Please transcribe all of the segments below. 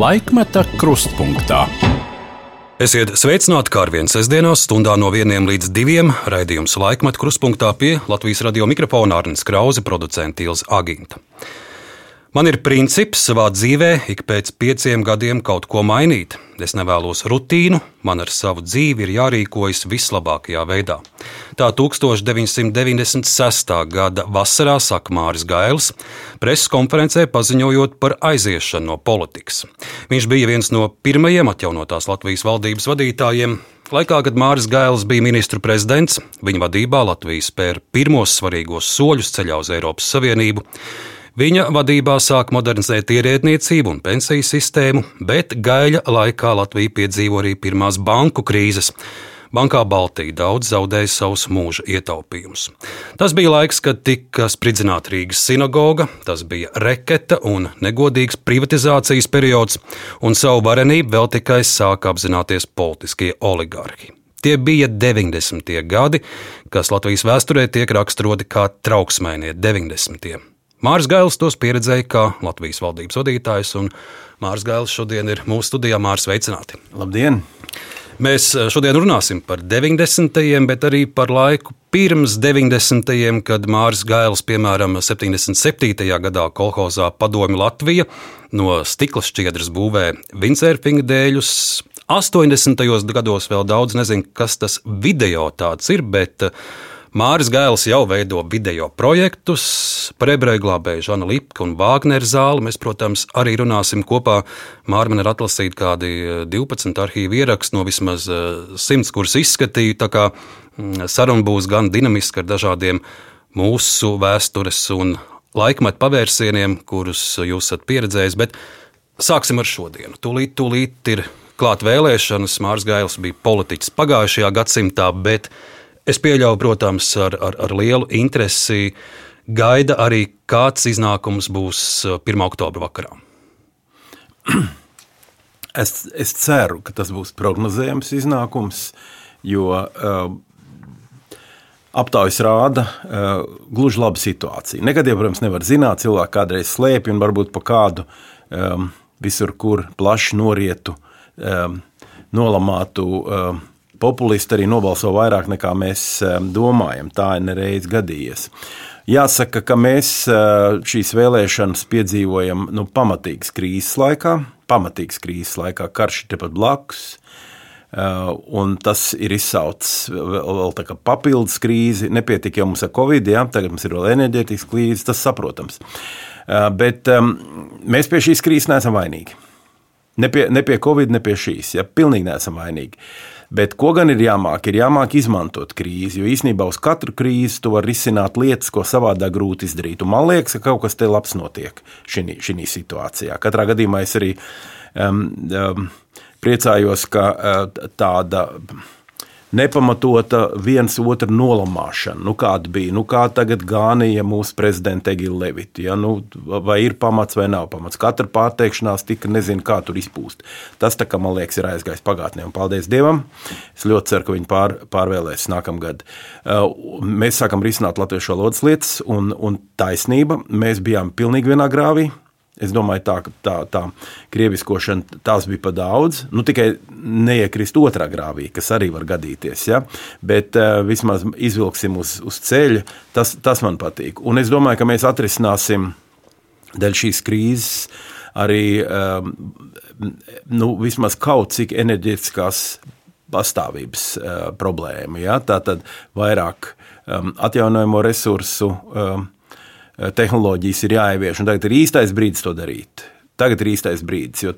Laikmeta krustpunktā. Esiet sveicināti kā ar vienu sestdienās, stundā no vieniem līdz diviem. Raidījums laikmetu kruspunktā pie Latvijas radio mikrofona Arnijas Krause, producents Tīls Aginta. Man ir princips savā dzīvē ik pēc pieciem gadiem kaut ko mainīt. Es nevēlos rutīnu, man ar savu dzīvi ir jārīkojas vislabākajā veidā. Tā 1996. gada vasarā saka Māris Gailis, preses konferencē paziņojot par aiziešanu no politikas. Viņš bija viens no pirmajiem atjaunotās Latvijas valdības vadītājiem. Laikā, kad Māris Gailis bija ministru prezidents, viņa vadībā Latvija spēra pirmos svarīgos soļus ceļā uz Eiropas Savienību. Viņa vadībā sāk modernizēt ierēdniecību un pensiju sistēmu, bet gaļa laikā Latvija piedzīvo arī pirmās banku krīzes. Bankā Baltija daudz zaudēja savus mūža ietaupījumus. Tas bija laiks, kad tika spridzināta Rīgas sinagoga, tas bija reketa un negodīgs privatizācijas periods, un savu varenību vēl tikai sāka apzināties politiskie oligarhi. Tie bija 90. gadi, kas Latvijas vēsturē tiek raksturoti kā trauksmainie 90. Mārs Gailis tos pieredzēja kā Latvijas valdības vadītājs, un Mārs Gailis šodien ir mūsu studijā. Mārs, sveicināti! Labdien! Mēs eh, šodien runāsim par 90. bet arī par laiku pirms 90. kad Mārs Gailis, piemēram, 77. gadā kolhozā Padomi Latvija no stikla šķiedras būvē vincērfinga dēļus. 80. gados vēl daudz nezinu, kas tas video tāds ir, bet uh, Māris Gailis jau veido video projektus par ebreju glābēju Žanu Lipku un Vāgneru zāli. Mēs, protams, arī runāsim kopā. Mārķis man ir atlasīti kādi 12 eh, arhīvu ieraksti no vismaz 100, eh, kurus izskatīju. Tā kā mm, saruna būs gan dinamiska ar dažādiem mūsu vēstures un laikmetu pavērsieniem, kurus jūs esat pieredzējis. Bet sāksim ar šodienu. Tūlīt, tūlīt ir klāt vēlēšanas. Mārcis Gailis bija politiķis pagājušajā gadsimtā, bet Es pieļauju, protams, ar, ar, ar lielu interesi gaida arī, kāds iznākums būs 1. Uh, oktobra vakarā. Es, es ceru, ka tas būs prognozējams iznākums, jo uh, aptaujas rāda uh, gluži labu situāciju. Nekad jau, protams, nevar zināt, cilvēki kādreiz slēpj un varbūt pa kādu um, visur, kur plaši norietu, um, nolamātu. Um, populisti arī nobalso vairāk nekā mēs domājam. Tā ir nereiz gadījies. Jāsaka, ka mēs eh, šīs vēlēšanas piedzīvojam nu, pamatīgas krīzes laikā. Pamatīgas krīzes laikā karš ir tepat blakus. Uh, un tas ir izsaucis vēl, vēl tā kā papildus krīzi. Nepietika jau mums ar covid, jā, tagad mums ir vēl enerģētikas krīze, tas saprotams. Uh, bet mēs pie šīs krīzes neesam vainīgi. Ne pie, ne pie covid, ne pie šīs. Ja, pilnīgi neesam vainīgi. Uh, Bet ko gan ir jāmāk? Ir jāmāk izmantot krīzi, jo īsnībā uz katru krīzi tu vari risināt lietas, ko savādāk grūti izdarīt. Un man liekas, ka kaut kas te labs notiek šī situācijā. Katrā gadījumā es arī um, um, priecājos, ka uh, tāda nepamatota viens otru nolamāšana. Nu, kāda bija? Nu, kā tagad gānīja mūsu prezidenta Egila Levita? Ja? Nu, vai ir pamats vai nav pamats? Katra pārteikšanās tika nezinu, kā tur izpūst. Tas, tā, man liekas, ir aizgājis pagātnē. Un paldies Dievam! Es ļoti ceru, ka viņi pār, pārvēlēs nākamgad. Uh, mēs sākam risināt latviešu valodas lietas un, un taisnība. Mēs bijām pilnīgi vienā grāvī. Es domāju, tā, tā, tā krieviskošana tās bija par daudz. Nu, tikai neiekrist otrā grāvī, kas arī var gadīties. Ja? Bet uh, vismaz izvilksim uz, uz ceļa. Tas, tas man patīk. Un es domāju, ka mēs atrisināsim dēļ šīs krīzes arī um, nu, vismaz kaut cik enerģētiskās pastāvības uh, problēmu. Ja? Tā tad vairāk um, atjaunojamo resursu. Um, tehnoloģijas ir jāievieš, un tagad ir īstais brīdis to darīt. Tagad ir īstais brīdis, jo,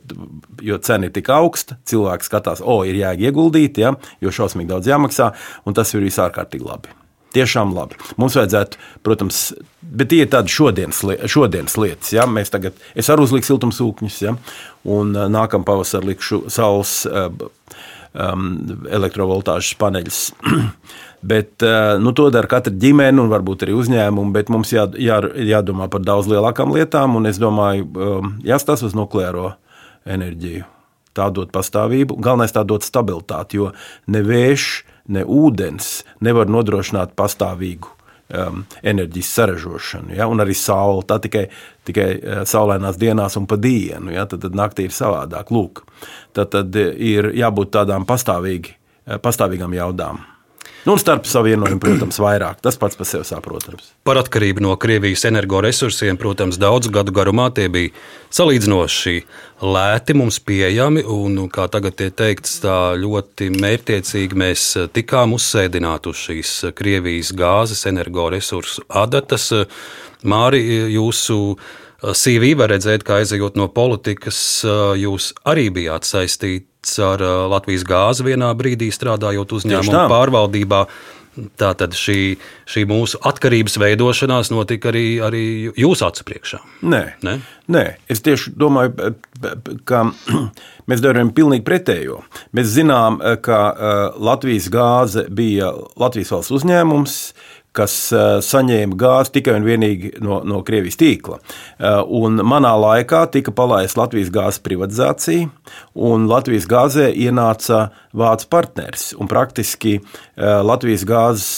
jo cena ir tik augsta, cilvēks skatās, o, ir jēga ieguldīt, ja, jo šausmīgi daudz jāmaksā, un tas ir visārkārtīgi labi. Tiešām labi. Mums vajadzētu, protams, bet tie ir tādi šodienas, šodienas lietas. Ja? Mēs tagad, es arī uzliku siltumsūkņus, ja? un eh, nākamā pavasarī likšu saules um, elektrovoltāžas paneļus. Bet, eh, nu, to dara katra ģimene un varbūt arī uzņēmumi, bet mums jā, jā, jādomā par daudz lielākām lietām. Es domāju, um, jāstāsta uz nukleāro enerģiju. Tā dod pastāvību, galvenais tā dod stabilitāti, jo ne vējš, ne ūdens nevar nodrošināt pastāvīgu um, enerģijas saražošanu. Ja? Un arī saule. Tā tikai, tikai uh, saulainās dienās un pa dienu. Ja? Tad, tad naktī ir savādāk. Lūk, tad, tad ir jābūt tādām pastāvīgi, uh, pastāvīgām jaudām. Nu, starp savienojumiem, protams, vairāk. Tas pats par sevi saprotams. Par atkarību no Krievijas energoresursiem, protams, daudzu gadu garumā tie bija salīdzinoši lēti, mums pieejami. Un, kā tagad tiek teikts, tā ļoti mērķiecīgi mēs tikām uzsēdināti uz šīs Krievijas gāzes energoresursu adatas. Māri, jūsu CV var redzēt, ka aizejot no politikas, jūs arī bijāt saistīti ar uh, Latvijas gāzi vienā brīdī strādājot uzņēmuma pārvaldībā. Tātad šī, šī mūsu atkarības veidošanās notika arī, arī jūsu acu priekšā. Nē, ne? nē, es tieši domāju, ka mēs darām pilnīgi pretējo. Mēs zinām, ka uh, Latvijas gāze bija Latvijas valsts uzņēmums, kas eh, saņēma gāzi tikai un vienīgi no, no Krievijas tīkla. Eh, un manā laikā tika palaista Latvijas gāzes privatizācija, un Latvijas gāzē ienāca vācu partneris. Praktiski eh, Latvijas gāzes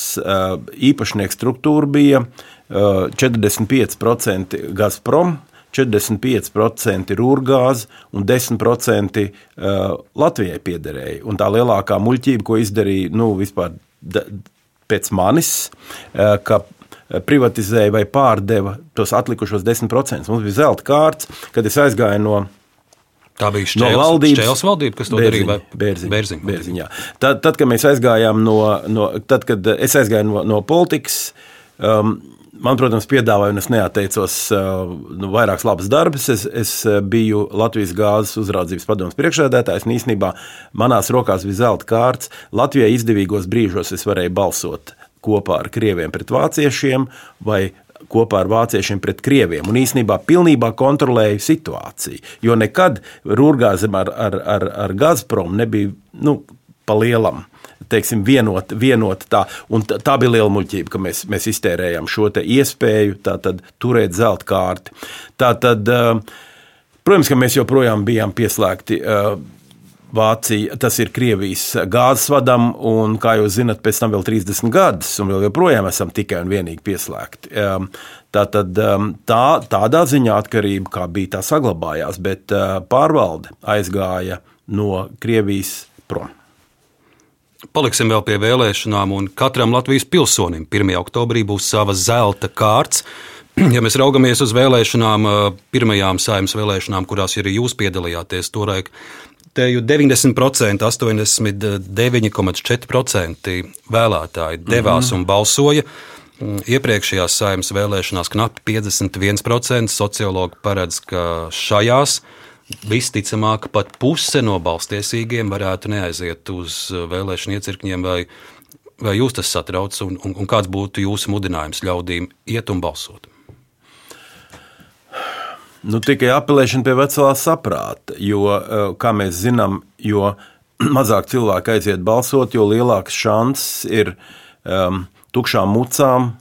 īpašnieks struktūra bija 45% Gazprom. 45% rūrgāzi un 10% Latvijai piederēja. Un tā lielākā muļķība, ko izdarīja nu, vispār pēc manis, eh, ka privatizēja vai pārdeva tos atlikušos 10%. Mums bija zelta kārts, kad es aizgāju no. Tā bija šķēles, no valdības, šķēles valdība, kas to bērziņa, darīja. Bērziņa, bērziņa, bērziņa, tad, tad, kad mēs aizgājām no, no tad, kad es aizgāju no, no politikas, um, man, protams, piedāvāja, un es neatteicos uh, nu, vairākas labas darbus. Es, es uh, biju Latvijas gāzes uzraudzības padomus priekšsēdētājs, īsnībā manās rokās bija zelta kārts. Latvijai izdevīgos brīžos es varēju balsot kopā ar krieviem pret vāciešiem vai kopā ar vāciešiem pret krieviem. Un īsnībā pilnībā kontrolēja situāciju. Jo nekad Rūrgāzem ar, ar, ar, ar Gazprom nebija nu, pa lielam teiksim, vienot, vienot tā. Un tā, tā bija liela muļķība, ka mēs, mēs iztērējām šo iespēju tātad, turēt zelta kārti. Tātad, protams, ka mēs joprojām bijām pieslēgti. Vācija, tas ir Krievijas gāzes vadam, un, kā jūs zinat, pēc tam vēl 30 gadus, un vēl joprojām esam tikai un vienīgi pieslēgti. Tātad tā, tādā ziņā atkarība, kā bija, tā saglabājās, bet pārvalde aizgāja no Krievijas prom. Paliksim vēl pie vēlēšanām, un katram Latvijas pilsonim 1. oktobrī būs sava zelta kārts. Ja mēs raugamies uz vēlēšanām, pirmajām saimnes vēlēšanām, kurās arī jūs piedalījāties, toreiz te jau 90%, 89,4% vēlētāji devās mm -hmm. un balsoja. Mm, iepriekšējās saimnes vēlēšanās knapi 51% sociologi paredz, ka šajās visticamāk, pat puse no balstiesīgiem varētu neaiziet uz uh, vēlēšanu iecirkņiem. Vai, vai jūs tas satrauc, un, un, un kāds būtu jūsu mudinājums ļaudīm iet un balsot? Nu, tikai apelēšana pie veselā saprāta, jo, uh, kā mēs zinām, jo mazāk cilvēku aiziet balsot, jo lielāks šans ir um, tukšām mucām,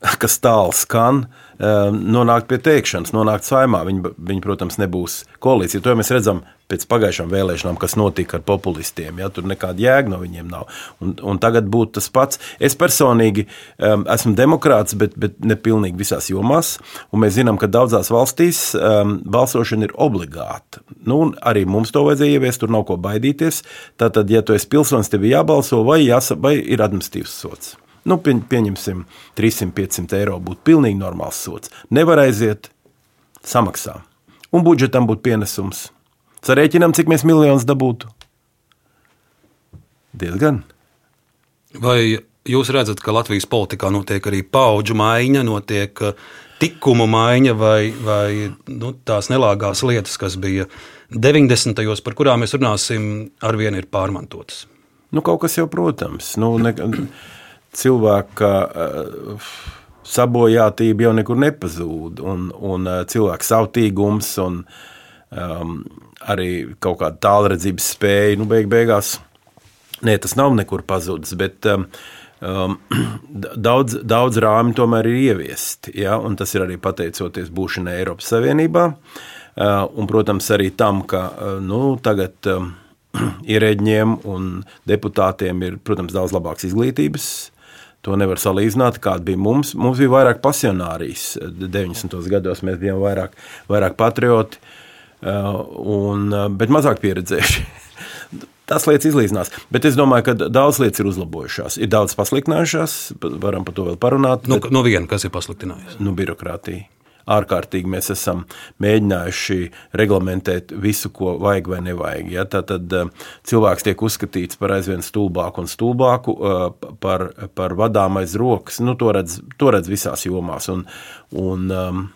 kas tālu skan, Ehm, nonākt pie teikšanas, nonākt saimā. Viņi, viņi, protams, nebūs koalīcija. To mēs redzam pēc pagājušām vēlēšanām, kas notika ar populistiem. Ja, tur nekāda jēga no viņiem nav. Un, un tagad būtu tas pats. Es personīgi um, esmu demokrāts, bet, bet ne pilnīgi visās jomās. Mēs zinām, ka daudzās valstīs um, balsošana ir obligāta. Nu, arī mums to vajadzēja ieviest, tur nav ko baidīties. Tātad, ja tu esi pilsonis, tev ir jābalso vai, jāsa, vai ir administratīvs sots. Nu, pieņ, pieņemsim, 300-500 eiro būtu pilnīgi normāls sots. Nevar aiziet, samaksā. Un budžetam būtu pienesums. Sarēķinām, cik mēs miljonus dabūtu. Diezgan. Vai jūs redzat, ka Latvijas politikā notiek arī paudžu maiņa, notiek uh, tikumu maiņa vai, vai nu, tās nelāgās lietas, kas bija 90. gados, par kurām mēs runāsim, arvien ir pārmantotas? Nu, kaut kas jau, protams. Nu, ne, cilvēka uh, sabojātība jau nekur nepazūd, un, un uh, cilvēka sautīgums un um, arī kaut kāda tālredzības spēja, nu, beig beigās, ne, tas nav nekur pazudis, bet um, daudz, daudz rāmi tomēr ir ieviesti, ja, un tas ir arī pateicoties būšanai Eiropas Savienībā, uh, un, protams, arī tam, ka, nu, tagad um, ierēģiem un deputātiem ir, protams, daudz labāks izglītības To nevar salīdzināt, kāda bija mums. Mums bija vairāk pasionārijas 90. gados, mēs bijām vairāk, vairāk patrioti, un, bet mazāk pieredzējuši. Tās lietas izlīdzinās. Bet es domāju, ka daudz lietas ir uzlabojušās. Ir daudz pasliktinājušās, varam par to vēl parunāt. Nu, bet, no viena, kas ir pasliktinājusies? Nu, birokrātija ārkārtīgi mēs esam mēģinājuši reglamentēt visu, ko vajag vai nevajag. Ja? Tad eh, cilvēks tiek uzskatīts par aizvien stulbāku un stulbāku, eh, par, par vadām aiz rokas. Nu, to, redz, to redz visās jomās. Un, un um,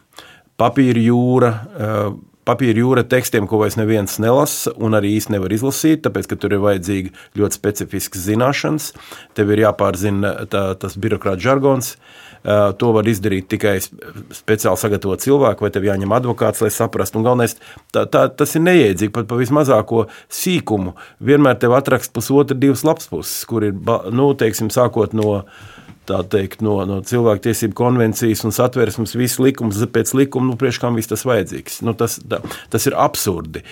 papīra jūra. Uh, papīra jūra tekstiem, ko vairs neviens nelasa un arī īsti nevar izlasīt, tāpēc, ka tur ir vajadzīgi ļoti specifiskas zināšanas. Tev ir jāpārzina tā, tas birokrāta žargons. Uh, To var izdarīt tikai speciāli sagatavot cilvēku, vai tev jāņem advokāts, lai saprastu. Un galvenais, tā, tā, tas ir neiedzīgi, pat pa vismazāko sīkumu. Vienmēr tev atrakst pusotra, divas lapas puses, kur ir, nu, teiksim, sākot no teikt, no, no cilvēktiesību konvencijas un satversmes, visu likumu pēc likuma, nu, priekš kam viss tas vajadzīgs. Nu, tas, tā, tas ir absurdi.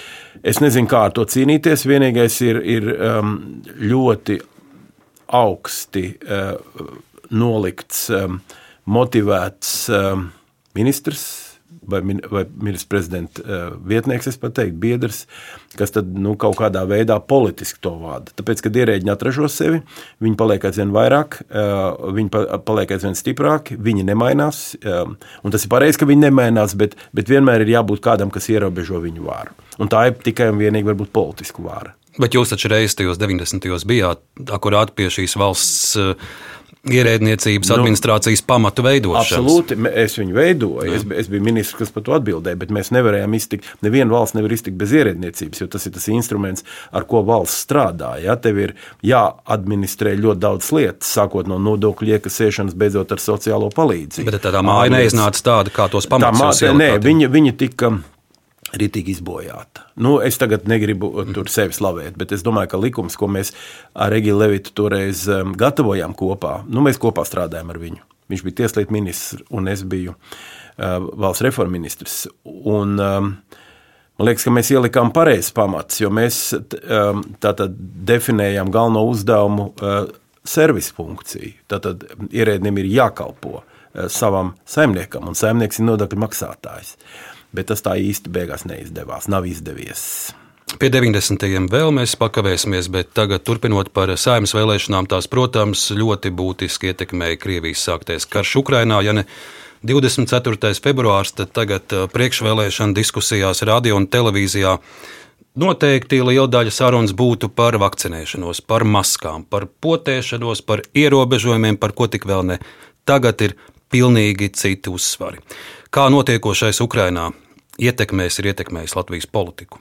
Es nezinu, kā ar to cīnīties. Vienīgais ir, ir um, ļoti augsti. Uh, nolikts um, motivēts um, ministrs. Vai, vai ministrs prezidenta uh, vietnieks, es pat teiktu, biedrs, kas tad, nu, kaut kādā veidā politiski to vada. Tāpēc, kad ierēģiņi atražo sevi, viņi paliek aizvien vairāk, uh, viņi paliek aizvien stiprāki, viņi nemainās. Um, un tas ir pareizi, ka viņi nemainās, bet, bet vienmēr ir jābūt kādam, kas ierobežo viņu vāru. Un tā ir tikai un vienīgi varbūt politisku vāru. Bet jūs taču reiz tajos 90. gados bijāt akurāt pie šīs valsts uh, ierēdniecības nu, administrācijas pamatu veidošanas. Absolūti, es viņu veidoju. Es, es biju ministrs, kas par to atbildēja, bet mēs nevarējām iztikt. Neviena valsts nevar iztikt bez ierēdniecības, jo tas ir tas instruments, ar ko valsts strādā. Ja? Tev ir jāadministrē ļoti daudz lietas, sākot no nodokļu iekasēšanas, beidzot ar sociālo palīdzību. Bet tā māja neiznāca tāda, kā tos pamatus. Nē, viņa, viņa tika ritīgi izbojāta. Nu, es tagad negribu tur sevi slavēt, bet es domāju, ka likums, ko mēs ar Regiju Levitu toreiz um, gatavojām kopā, nu, mēs kopā strādājām ar viņu. Viņš bija tieslietu ministrs, un es biju uh, valsts reformu ministrs. Un, um, Man liekas, ka mēs ielikām pareizes pamatus, jo mēs um, definējām galveno uzdevumu uh, servisu funkciju. Tātad ierēdnim ir jākalpo uh, savam saimniekam, un saimnieks ir nodokļu maksātājs. Uh, bet tas tā īsti beigās neizdevās. Nav izdevies. Pie 90. vēl mēs pakavēsimies, bet tagad, turpinot par saimnes vēlēšanām, tās, protams, ļoti būtiski ietekmēja Krievijas sāktais karš Ukrainā. Ja ne 24. februārs, tad tagad uh, priekšvēlēšana diskusijās radio un televīzijā noteikti liela daļa sarunas būtu par vakcinēšanos, par maskām, par potēšanos, par ierobežojumiem, par ko tik vēl ne. Tagad ir pilnīgi citi uzsvari. Kā notiekošais Ukrainā ietekmēs, ir ietekmējis Latvijas politiku?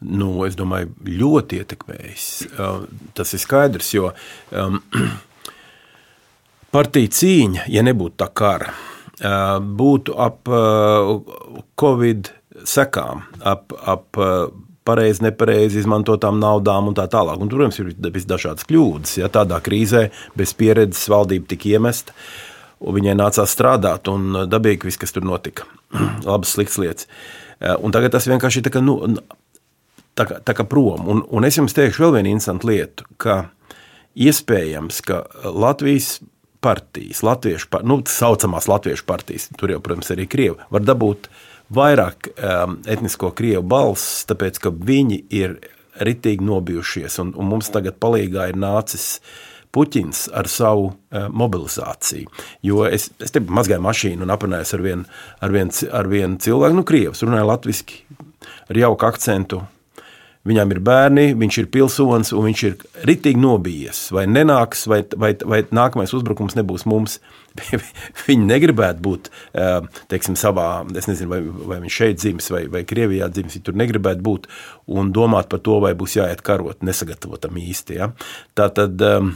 Nu, es domāju, ļoti ietekmējis. Tas ir skaidrs, jo um, partija cīņa, ja nebūtu tā kara, būtu ap Covid sekām, ap, ap pareizi, nepareizi izmantotām naudām un tā tālāk. Un, protams, ir visdažādas kļūdas. Ja tādā krīzē bez pieredzes valdība tika iemesta. Uh, un viņai nācās strādāt, un uh, dabīgi viss, kas tur notika. Labas, sliktas lietas. Uh, un tagad tas vienkārši ir tā kā, nu, tā kā, tā kā prom. Un, un es jums teikšu vēl vienu interesantu lietu, ka iespējams, ka Latvijas partijas, latviešu, nu, tā saucamās latviešu partijas, tur jau, protams, arī krievi, var dabūt vairāk um, etnisko krievu balss, tāpēc, ka viņi ir ritīgi nobijušies, un, un mums tagad palīgā ir nācis uh, Puķins ar savu uh, mobilizāciju. Jo es, es te mazgāju mašīnu un aprunājos ar vienu vien, vien cilvēku, nu, krievs, runāja latviešu, ar jauku akcentu. Viņam ir bērni, viņš ir pilsonis un viņš ir ritīgi nobijies. Vai nenāks, vai, vai, vai nākamais uzbrukums nebūs mums. Viņi negribētu būt teiksim, savā, es nezinu, vai, vai viņš šeit dzimis vai, vai Krievijā dzimis. Viņi tur negribētu būt un domāt par to, vai būs jāiet karot, nesagatavotam īsti. Ja? Tā tad. Um,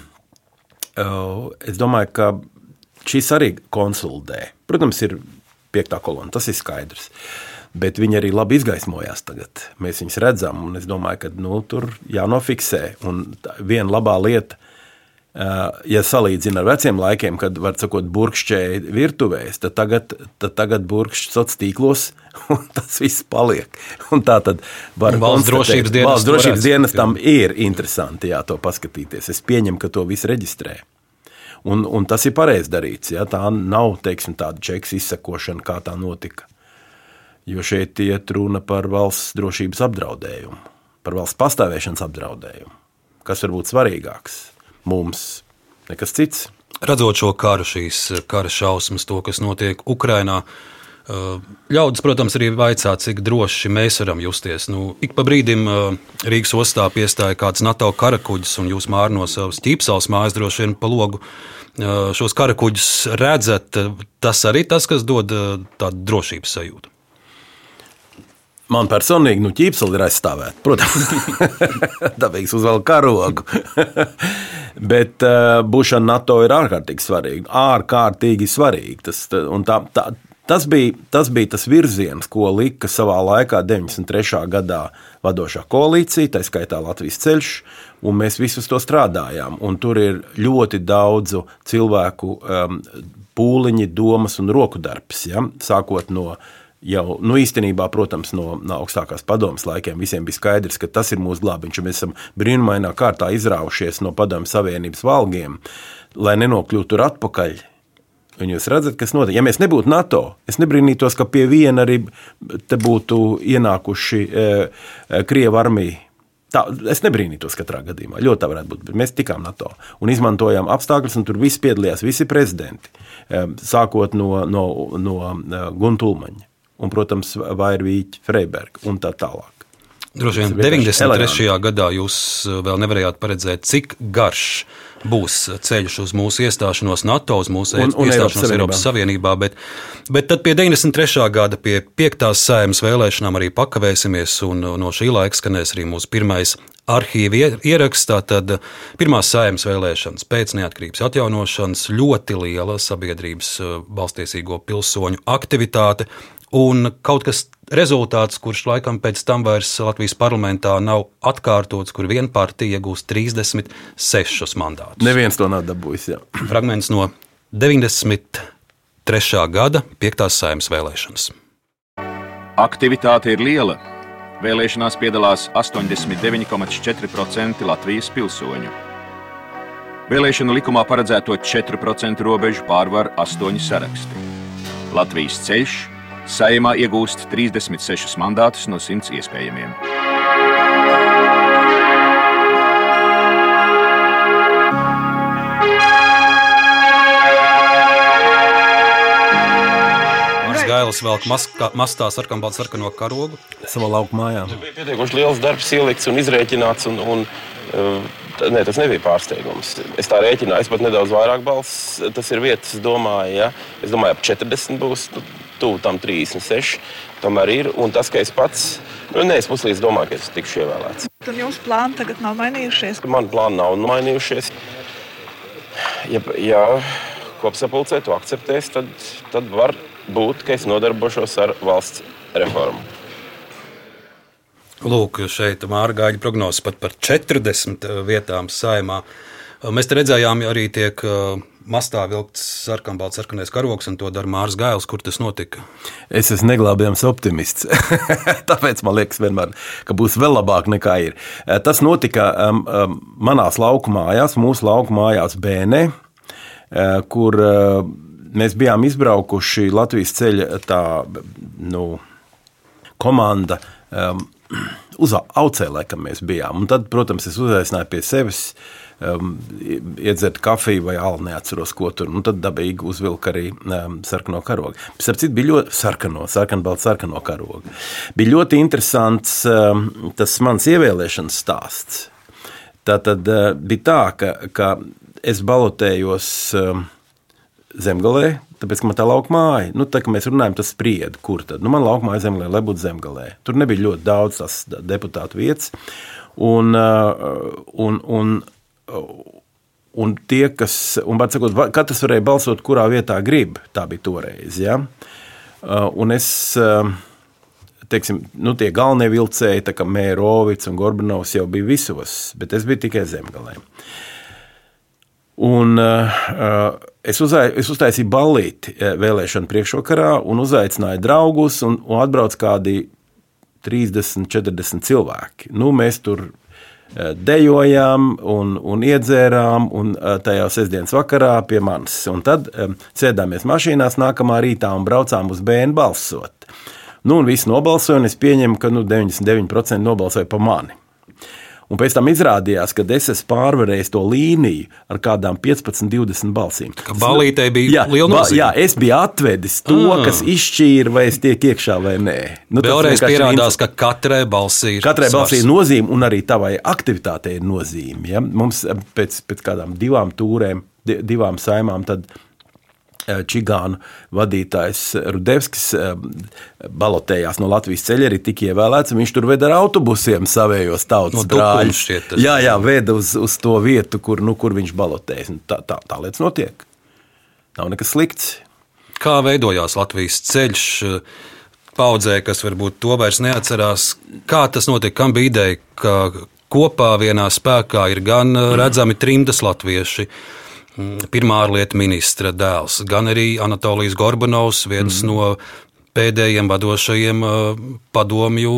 es domāju, ka šis arī konsolidē. Protams, ir piektā kolona, tas ir skaidrs. Bet viņi arī labi izgaismojās tagad. Mēs viņus redzam, un es domāju, ka nu, tur jānofiksē. Un viena labā lieta, ja salīdzina ar veciem laikiem, kad, var sakot, burkšķēja virtuvēs, tad tagad, tad tagad burkšķis sociālos tīklos, un tas viss paliek. Un tā tad var valsts drošības dienas, valsts drošības dienestam ir interesanti jā, to paskatīties. Es pieņemu, ka to visu reģistrē. Un, un tas ir pareizi darīts. Ja? Tā nav teiksim, tāda čeks izsakošana, kā tā notika. Jo šeit iet runa par valsts drošības apdraudējumu, par valsts pastāvēšanas apdraudējumu. Kas var būt svarīgāks mums? Nekas cits. Redzot šo karu, šīs kara šausmas, to, kas notiek Ukrajinā, ļaudis, protams, arī vaicā, cik droši mēs varam justies. Nu, ik pa brīdim Rīgas ostā piestāja kāds NATO karakuģis, un jūs māri no savas ķīpsels mājas droši vien pa logu šos karakuģus redzat. Tas arī tas, kas dod tādu drošības sajūtu. Man personīgi, nu, ķīpseli ir aizstāvēta. Protams, dabīgs uzvelk karogu. Bet uh, būšana NATO ir ārkārtīgi svarīga. Ārkārtīgi svarīga. Tas, tā, tā, tas, bija, tas bija tas virziens, ko lika savā laikā 93. gadā vadošā koalīcija, tā skaitā Latvijas ceļš, un mēs visus to strādājām. Un tur ir ļoti daudzu cilvēku um, pūliņi, domas un roku darbs, ja? sākot no jau nu, īstenībā, protams, no, no augstākās padomas laikiem visiem bija skaidrs, ka tas ir mūsu glābiņš. Mēs esam brīnumainā kārtā izraujušies no padomu savienības valgiem, lai nenokļūtu tur atpakaļ. Un jūs redzat, kas notiek. Ja mēs nebūtu NATO, es nebrīnītos, ka pie viena arī būtu ienākuši e, e, Krievija armija. Tā, es nebrīnītos katrā gadījumā. Ļoti tā varētu būt. Mēs tikām NATO un izmantojām apstākļus, un tur viss piedalījās, visi prezidenti, e, sākot no, no, no e, Guntulmaņa un, protams, Vairvīķa Freiberga un tā tālāk. Droši vien 93. Elegant. gadā jūs uh, vēl nevarējāt paredzēt, cik garš būs ceļš uz mūsu iestāšanos NATO, uz mūsu un, un iestāšanos Eiropas, Eiropas Savienībā. Bet, bet tad pie 93. gada, pie 5. sēmas vēlēšanām arī pakavēsimies, un no šī laika skanēs arī mūsu pirmais arhīva ierakstā, tad pirmās sēmas vēlēšanas pēc neatkarības atjaunošanas ļoti liela sabiedrības balstiesīgo pilsoņu aktivitāte Un kaut kas rezultāts, kurš laikam pēc tam vairs Latvijas parlamentā nav atkārtots, kur viena partija iegūst 36 mandātus. Neviens to nav dabūjis. Jā. Fragments no 93. gada 5. saimnes vēlēšanas. Aktivitāte ir liela. Vēlēšanās piedalās 89,4% Latvijas pilsoņu. Vēlēšanu likumā paredzēto 4% robežu pārvar astoņi saraksti. Latvijas ceļš Saimā iegūst 36 mandātus no 100 iespējamiem. Gailis velk mastā sarkanbaltu sarkano karogu. Savā lauku mājā. Tas bija pietiekami liels darbs, ielikts un izrēķināts. Un, un, uh, Nē, tas nebija pārsteigums. Es tā rēķināju, es pat nedaudz vairāk balss. Tas ir vietas, domāju, ja? es domāju, ap 40 būs. Nu, tuvu tam 36. Tomēr ir. Un tas, ka es pats, nu, neesmu puslīdz domāju, ka es tikšu ievēlēts. Tad jūsu plāni tagad nav mainījušies? Man plāni nav mainījušies. Ja, ja kopsapulcē to akceptēs, tad, tad var būt, ka es nodarbošos ar valsts reformu. Lūk, šeit Mārgāģa prognozes pat par 40 vietām saimā. Mēs te redzējām, arī tiek mastā vilkts sarkanbalts, sarkanais karoks, un to dara Mārcis Gails. Kur tas notika? Es esmu neglābjams optimists. Tāpēc man liekas, vienmēr, ka būs vēl labāk nekā ir. Eh, tas notika um, um, manās lauku mājās, mūsu lauku mājās Bēnē, uh, kur uh, mēs bijām izbraukuši Latvijas ceļa tā, nu, komanda. Um, uz Aucē, laikam, mēs bijām. Un tad, protams, es uzaicināju pie sevis uh, um, iedzert kafiju vai alu, neatceros, ko tur. Nu, tad dabīgi uzvilka arī um, sarkano karogu. Starp citu, bija ļoti sarkano, sarkanbalts sarkano karogu. Bija ļoti interesants um, tas mans ievēlēšanas stāsts. Tā tad uh, bija tā, ka, ka es balotējos um, zemgalē, tāpēc, ka man tā lauka māja, nu, tā kā mēs runājam, tas sprieda, kur tad. Nu, man lauka māja zemgalē, lai būtu zemgalē. Tur nebija ļoti daudz tās deputātu vietas. Un, uh, un, un Un tie, kas, un, sakot, katrs varēja balsot, kurā vietā grib, tā bija toreiz. Ja? Uh, un es, uh, teiksim, nu, tie galvenie vilcēji, kā Mērovics un Gorbanovs jau bija visos, bet es biju tikai zemgalē. Un, uh, es, uzai, es uztaisīju ballīti vēlēšanu priekšvakarā un uzaicināju draugus, un, un atbrauc kādi 30, 40 cilvēki. Nu, mēs tur dejojām un, un iedzērām, un tajā sestdienas vakarā pie manis. Un tad sēdāmies mašīnās nākamā rītā un braucām uz bērnu balsot. Nu, un viss nobalsoja, un es pieņemu, ka nu, 99% nobalsoja par mani. Un pēc tam izrādījās, ka es esmu pārvarējis to līniju ar kādām 15, 20 balsīm. Ka balītei bija jā, liela nozīme. Jā, es biju atvedis to, Ah. kas izšķīra, vai es tiek iekšā vai nē. Nu, Vēlreiz pierādās, ka katrai balsī ir Katrai balsī ir nozīme, un arī tavai aktivitātei ir nozīme. Ja? Mums eh, pēc, pēc kādām divām tūrēm, di- divām saimām, tad Čigānu vadītājs Rudevskis eh, balotējās no Latvijas ceļa, arī tika ievēlēts. Viņš tur veda ar autobusiem savējos tautas No brāļus. Jā, jā, veda uz, uz to vietu, kur, nu, kur viņš balotējas. Un Tā, tā, tā lietas notiek. Nav nekas slikts. Kā veidojās Latvijas ceļš? Paudzē, kas varbūt to vairs neatcerās, kā tas notika, kam bija ideja, ka kopā vienā spēkā ir gan eh, redzami trimdas latvieši, mm, pirmā ārlietu ministra dēls, gan arī Anatolijas Gorbanovs, viens mm. no pēdējiem vadošajiem eh, padomju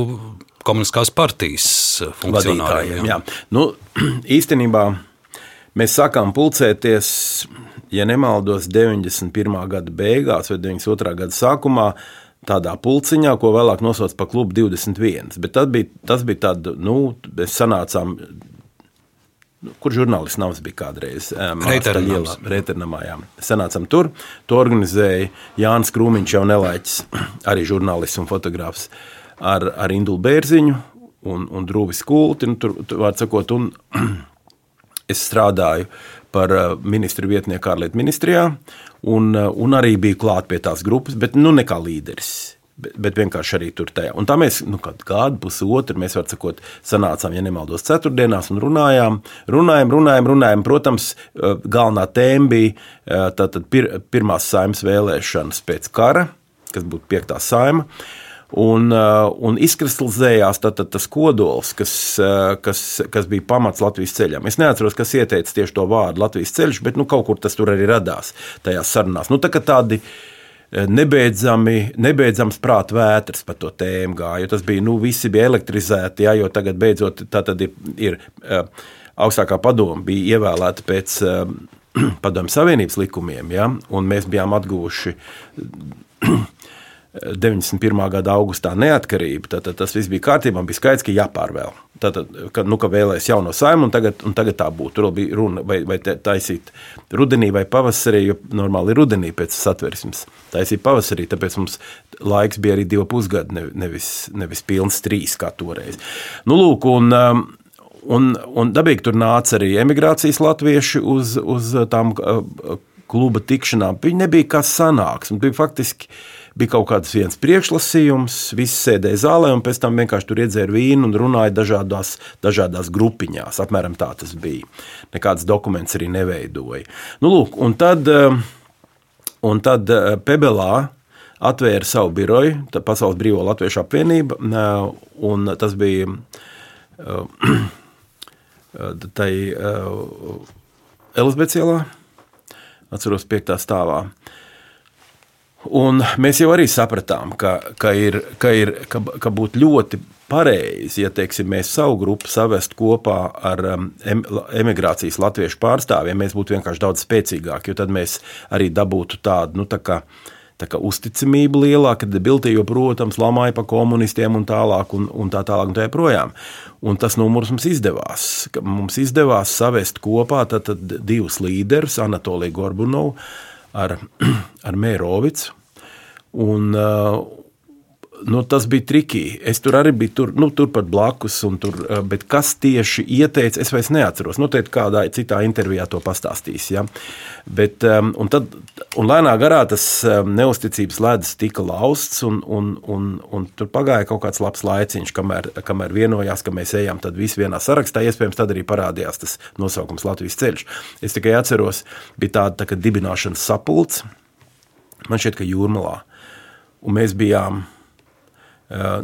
komunistiskās partijas eh, funkcionāriem. vadītājiem. Jā. Nu, īstenībā mēs sākām pulcēties, ja nemaldos, 91. gada beigās vai 92. gada sākumā. Tādā pulciņā, ko vēlāk nosauc par klubu 21. Bet tas bija, tas bija tāds, nu, mēs sanācām, kur žurnālists nams bija kādreiz. Reiternamā. Sanācām tur. To organizēja Jānis Krūmiņš, jau nelaiķis, arī žurnālists un fotogrāfs ar, ar Indulu Bērziņu un, un Drūvis Kulti. Nu, tur, tur, sakot, un es strādāju par ministru vietnieku ārlietu ministrijā, un, un arī biju klāt pie tās grupas, bet nu, ne kā līderis. Bet, bet vienkārši arī tur tajā. Un tā mēs nu, kādu pusotru, mēs varam sakot, sanācām, ja nemaldos, ceturtdienās un runājām, runājām, runājām. runājām. Protams, uh, galvenā tēma bija uh, tātad pir, pirmās saimnes vēlēšanas pēc kara, kas būtu piektā saima. Un, uh, un izkristalizējās tā, tā, tas kodols, kas, kas, kas bija pamats Latvijas ceļam. Es neatceros, kas ieteica tieši to vārdu Latvijas ceļš, bet nu, kaut kur tas tur arī radās tajās sarunās. Nu, tā tādi uh, nebeidzami, nebeidzams prāta vētras par to tēmu gāja. Tas bija, nu, visi bija elektrizēti, jā, jo tagad beidzot tā tad ir, ir uh, augstākā padoma bija ievēlēta pēc uh, padomju savienības likumiem, ja, un mēs bijām atguvuši 91. gada augustā neatkarību, tad, tad tas viss bija kārtībā. Bija skaidrs, ka jāpārvēl. Tātad, ka, nu, ka vēlēs jauno saimu, un tagad, un tagad tā būtu. Tur bija runa, vai, vai taisīt rudenī vai pavasarī, jo normāli ir rudenī pēc satversmes. Taisīt pavasarī, tāpēc mums laiks bija arī divi pusgadi, ne- nevis, nevis pilns trīs kā toreiz. Nu, lūk, un, um, Un, un dabīgi tur nāca arī emigrācijas latvieši uz, uz tām uh, kluba tikšanām. Viņi nebija kā sanāksme. Bija faktiski bija kaut kāds viens priekšlasījums, visi sēdēja zālē un pēc tam vienkārši tur iedzēra vīnu un runāja dažādās, dažādās grupiņās. Apmēram tā tas bija. Nekāds dokuments arī neveidoja. Nu, lūk, un tad, uh, un tad uh, Pebelā atvēra savu biroju, Pasaules Brīvā Latviešu apvienība, uh, un tas bija uh, tai uh, Elizabetes ielā, atceros, piektā stāvā. Un mēs jau arī sapratām, ka, ka, ir, ka, ir, ka, ka būtu ļoti pareizi, ja teiksim, mēs savu grupu savest kopā ar um, em, emigrācijas latviešu pārstāvjiem, mēs būtu vienkārši daudz spēcīgāki, jo tad mēs arī dabūtu tādu, nu, tā kā, tā kā uzticamību lielāka, tad Biltija, protams, lamāja pa komunistiem un tālāk, un, un tā tālāk, un tā joprojām. Un tas numurs mums izdevās. Mums izdevās savest kopā tad, tad divus līderus, Anatoliju Gorbunovu ar, ar Mērovicu. Un, uh, nu, tas bija triki. Es tur arī biju tur, nu, turpat blakus, tur, uh, bet kas tieši ieteica, es vairs neatceros. Noteikti kādā citā intervijā to pastāstīs. Ja? Bet, um, un, tad, un lēnā garā tas um, neusticības ledus tika lausts, un, un, un, un tur pagāja kaut kāds labs laiciņš, kamēr, kamēr vienojās, ka mēs ejam visi vienā sarakstā. Iespējams, tad arī parādījās tas nosaukums Latvijas ceļš. Es tikai atceros, bija tāda tā dibināšanas sapulce. Man šķiet, ka jūrmalā. Un mēs bijām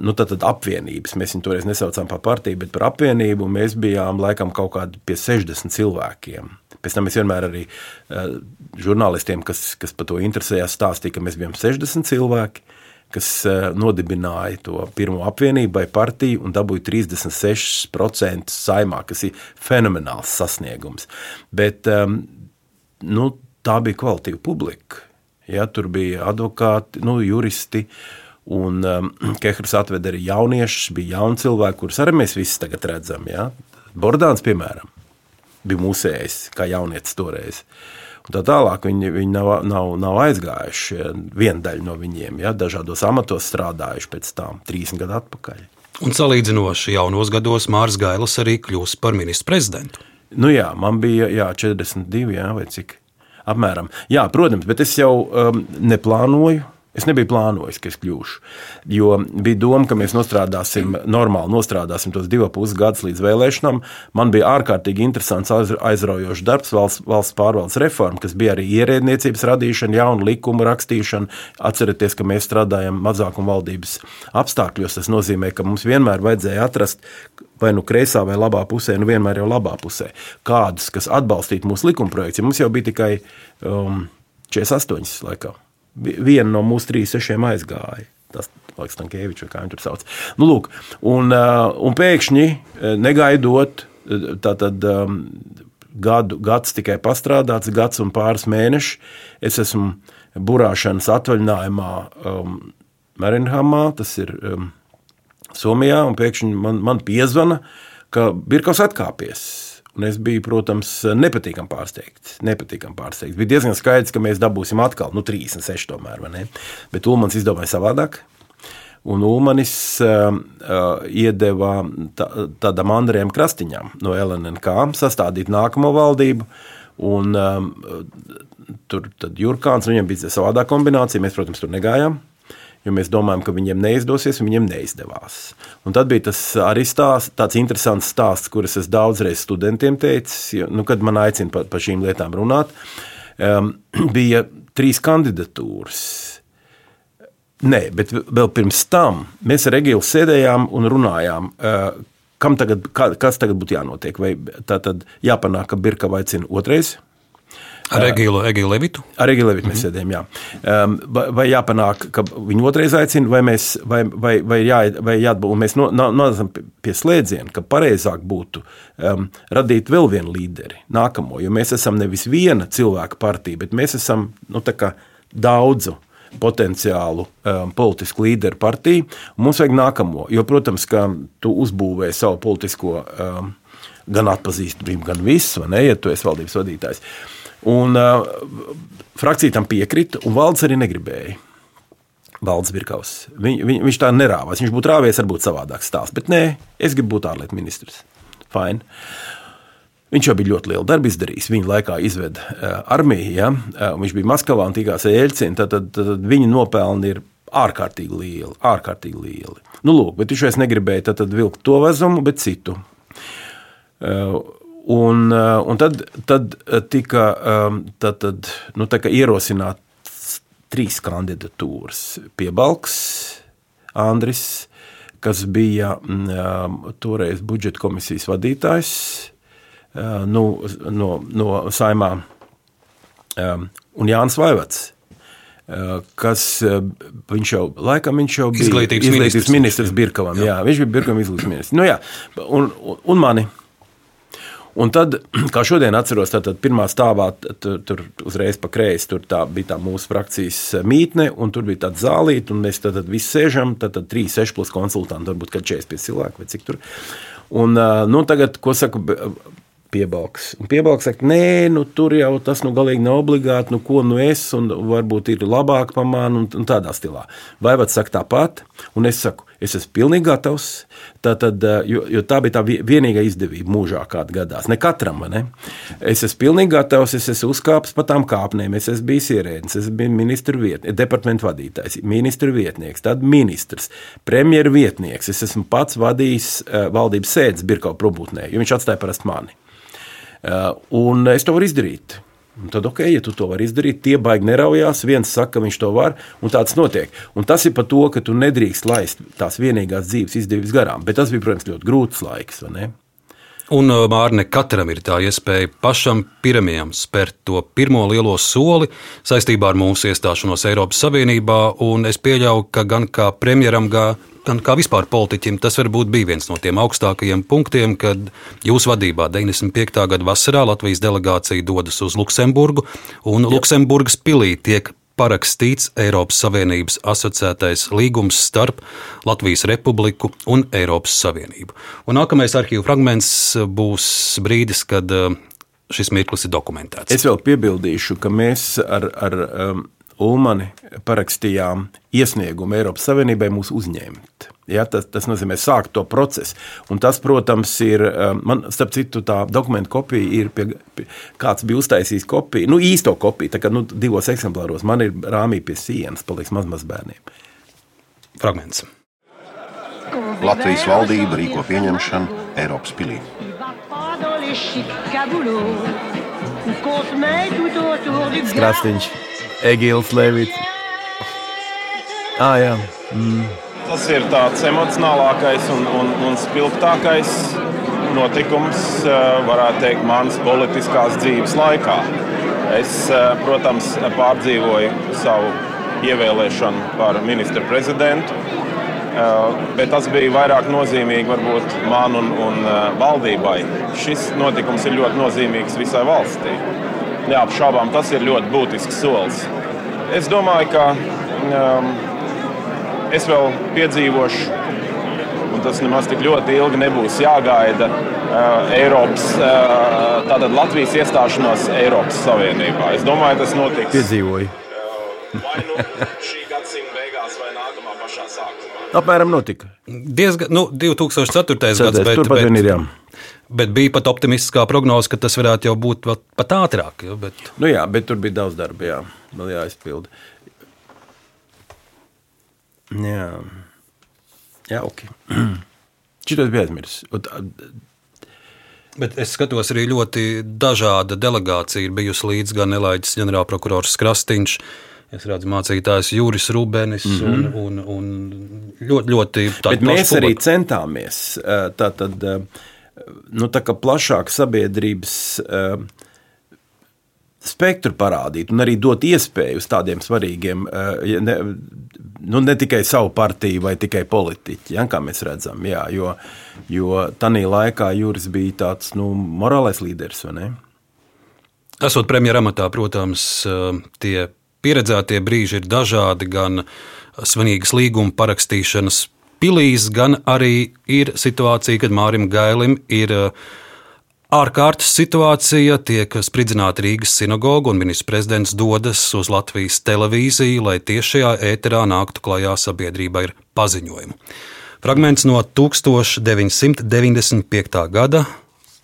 nu, tad, tad apvienības. Mēs viņu toreiz nesaucām par partiju, bet par apvienību. Mēs bijām laikam kaut kādi pie 60 cilvēkiem. Pēc tam es vienmēr arī uh, žurnālistiem, kas, kas par to interesējās, stāstīju, ka mēs bijām 60 cilvēki. kas eh, nodibināja to pirmo apvienību vai partiju un dabūja 36% saimā, kas ir fenomenāls sasniegums. Bet um, nu, tā bija kvalitīva publika. Ja, tur bija advokāti, nu, juristi. Un um, Kehrs atveda arī jauniešus, bija jauni cilvēki, kurus arī mēs visi tagad redzam. Ja. Bordāns, piemēram, bija mūsējis, kā jaunietis toreiz. Un tā tālāk viņi, viņi nav, nav, nav aizgājuši. Viena daļa no viņiem ja, dažādos amatos strādājuši pēc tam, 30 gadu atpakaļ. Un salīdzinoši jaunos gados Mārcis Gailis arī kļūst par ministru prezidentu. Nu jā, man bija jā, 42 jā, vai cik. Apmēram. Jā, protams, bet es jau um, neplānoju Es nebiju plānojis, ka es kļūšu. Jo bija doma, ka mēs nostrādāsim, normāli nostrādāsim tos divus puses gadus līdz vēlēšanām. Man bija ārkārtīgi interesants, aizraujošs darbs, valsts, valsts pārvaldes reforma, kas bija arī ierēdniecības radīšana, jaunu likumu rakstīšana. Atcerieties, ka mēs strādājam mazākuma valdības apstākļos. Tas nozīmē, ka mums vienmēr vajadzēja atrast vai nu kreisā vai labā pusē, nu vienmēr jau labā pusē, kādus, kas atbalstītu mūsu likumprojektus. Mums jau bija tikai um, 48 laikā viena no mūsu trīs sešiem aizgāja. Tas liekas, Tankēvičs kā viņš tur sauc. Nu, lūk, un, uh, un pēkšņi, uh, negaidot, uh, tātad um, gadu, gads tikai pastrādāts, gads un pāris mēneši, es esmu burāšanas atvaļinājumā um, Marinhamā, tas ir um, Somijā, un pēkšņi man, man piezvana, ka Birkaus atkāpies. Un es biju, protams, nepatīkami pārsteigts. Nepatīkam pārsteigts. Bija diezgan skaidrs, ka mēs dabūsim atkal nu, 36, tomēr, bet Ulmans izdomāja savādāk. Un Ulmanis uh, uh, iedeva tā, tādam Andrejam Krastiņam no LNK sastādīt nākamo valdību. Un, um, tur Jurkāns, viņam bija savādā kombinācija. Mēs, protams, tur negājām jo mēs domājam, ka viņiem neizdosies, un viņiem neizdevās. Un tad bija tas arī stāsts, tāds interesants stāsts, kurus es daudzreiz studentiem teicu, nu, kad man aicina par, par šīm lietām runāt. Um, bija trīs kandidatūras. Nē, bet vēl pirms tam mēs ar Egilu sēdējām un runājām. Uh, kam tagad, kas tagad būtu jānotiek? Vai tā tad jāpanāk, ka Birka aicina otrais? Ar Egilu, Egilu Levitu? Ar Egilu Levitu mēs mhm. sēdējām, jā. Vai jāpanāk, ka viņu otrais aicina, vai, mēs, vai, vai, vai, jā, vai jāatbalsta, un mēs nonācam pie slēdziena, ka pareizāk būtu um, radīt vēl vienu līderi, nākamo, jo mēs esam nevis viena cilvēka partija, bet mēs esam nu, daudzu potenciālu um, politisku līderu partiju. Mums vajag nākamo, jo, protams, ka tu uzbūvē savu politisko um, gan atpazīstamību, gan visu, ne, ja tu esi valdības vadītājs. Un uh, frakcija tam piekrita, un valdes arī negribēja. Valdes Birkaus. Viņ, viņ, viņš tā nerāvās. Viņš būtu rāvies, varbūt savādāks stāsts. Bet nē, es gribu būt ārlietu ministrs. Fine. Viņš jau bija ļoti lielu darbu izdarījis. Viņa laikā izveda uh, armiju. Ja? Uh, viņš bija Maskavā un tikās ar Eļcinu. Tad, tad, tad, tad viņa nopelni ir ārkārtīgi lieli. Ārkārtīgi lieli. Nu, lūk, bet viņš vairs negribēja tad, tad vilkt to vezumu, bet citu. Uh, Un, eh, un tad, tad eh, tika ehm, tad, tad, nu, ierosināts trīs kandidatūras. Piebalgs, Andris, kas bija mm, ehm, toreiz budžeta komisijas vadītājs eh, nu, no, no saimā, ehm, un Jānis Vaivats kas viņš jau, laikam viņš jau bija izglītības, izglītības ministrs, ministrs Birkavam. Jā. jā, viņš bija Birkavam izglītības ministrs. Nu, jā, un, un, un mani Un tad, kā šodien atceros, tad, tad pirmā stāvā tur, tur uzreiz pa kreisi tur tā, bija tā mūsu frakcijas mītne, un tur bija tāda zālīte, un mēs tad, tad visi sēžam, tad, tad 3, 6 plus konsultanti, varbūt 45 cilvēki vai cik tur. Un, nu, tagad, ko saka, piebalgs. Un piebalgs saka, nē, nu, tur jau tas nu, galīgi nav obligāti, nu, ko nu es, un varbūt ir labāk par mani, un, un tādā stilā. Vai vats saka tāpat, un es saku, es esmu pilnīgi gatavs, tā, tad, jo, jo tā bija tā vienīgā izdevība mūžā, kāda gadās. Ne katram, ne? Es esmu pilnīgi gatavs, es esmu uzkāpis pa tām kāpnēm, es esmu bijis ierēdnis, es biju ministru vietnieks, departamentu vadītājs, ministru vietnieks, tad ministrs, premjeru vietnieks. Es esmu pats vadījis uh, valdības sēdes Birkau probūtnē, jo viņš atstāja parasti mani. Uh, un es to varu izdarīt. Un tad, ok, ja tu to vari izdarīt, tie baigi neraujās. Viens saka, ka viņš to var, un tāds notiek. Un tas ir par to, ka tu nedrīkst laist tās vienīgās dzīves izdevības garām. Bet tas bija, protams, ļoti grūts laiks. Un Mārne katram ir tā iespēja pašam pirmajam spērt to pirmo lielo soli saistībā ar mūsu iestāšanos Eiropas Savienībā. Un es pieļauju, ka gan kā premjeram, gan kā vispār politiķim, tas varbūt bija viens no tiem augstākajiem punktiem, kad jūsu vadībā 95. gada vasarā Latvijas delegācija dodas uz Luksemburgu, un Luksemburgas pilī tiek parakstīts Eiropas Savienības asociētais līgums starp Latvijas Republiku un Eiropas Savienību. Un nākamais arhīvu fragments būs brīdis, kad eh, šis mirklis ir dokumentēts. Es vēl piebildīšu, ka mēs ar, ar um, Ulmani parakstījām iesniegumu Eiropas Savienībai mūs uzņemt. Ja, tas, tas nozīmē sākt to procesu. Un tas, protams, ir. Um, man, starp citu, tā dokumentu kopija ir. Pie, pie, kāds bija uztaisījis kopiju, nu īsto kopiju, tā kā nu, divos eksemplāros. Man ir rāmī pie sienas, paliks mazmazbērniem. Fragments. Latvijas valdība rīko pieņemšanu Eiropas pilī. Krastīņš, Egīls Levits. Ah, jā. Mm. Tas ir tāds emocionālākais un, un, un spilgtākais notikums, varētu teikt, manas politiskās dzīves laikā. Es, protams, pārdzīvoju savu ievēlēšanu par ministru prezidentu, bet tas bija vairāk nozīmīgi varbūt man un, un valdībai. Šis notikums ir ļoti nozīmīgs visai valstī. Neapšaubām, tas ir ļoti būtisks solis. Es domāju, ka um, es vēl piedzīvošu, un tas nemaz tik ļoti ilgi nebūs jāgaida, uh, Eiropas, uh, tātad Latvijas iestāšanos Eiropas Savienībā. Es domāju, tas notiks. Piedzīvoju. Vai nu šī gadsimta beigās, vai nākamā pašā sākumā. Apmēram notika. Diezgan, nu, 2004. gads, bet, vien ir, bet bija pat optimistiskā prognoze, ka tas varētu jau būt pat, pat ātrāk. Jo, bet... Nu jā, bet tur bija daudz darba, jā, vēl jāizpilda. Jā, jā ok. Šito es biju aizmirsis. Bet es skatos, arī ļoti dažāda delegācija ir bijusi līdz gan Elaiģis ģenerālprokurors Krastīņš. Es redzu, mācītājs Juris Rūbenis mm -hmm. un, un, un ļoti, ļoti Bet mēs arī centāmies tā tad, nu, tā kā plašāk sabiedrības spektru parādīt un arī dot iespēju uz tādiem svarīgiem, ja ne, nu, ne tikai savu partiju vai tikai politiķi, ja, kā mēs redzam, jā, jo, jo tanī laikā Juris bija tāds, nu, morālais līderis? Esot premjeramatā, protams, tie pieredzētie brīži ir dažādi, gan svinīgas līguma parakstīšanas pilīs, gan arī ir situācija, kad Mārim Gailim ir uh, ārkārtas situācija, tiek spridzināta Rīgas sinagoga un ministrs prezidents dodas uz Latvijas televīziju, lai tiešajā ēterā nāktu klajā sabiedrībai ar paziņojumu. Fragments no 1995. gada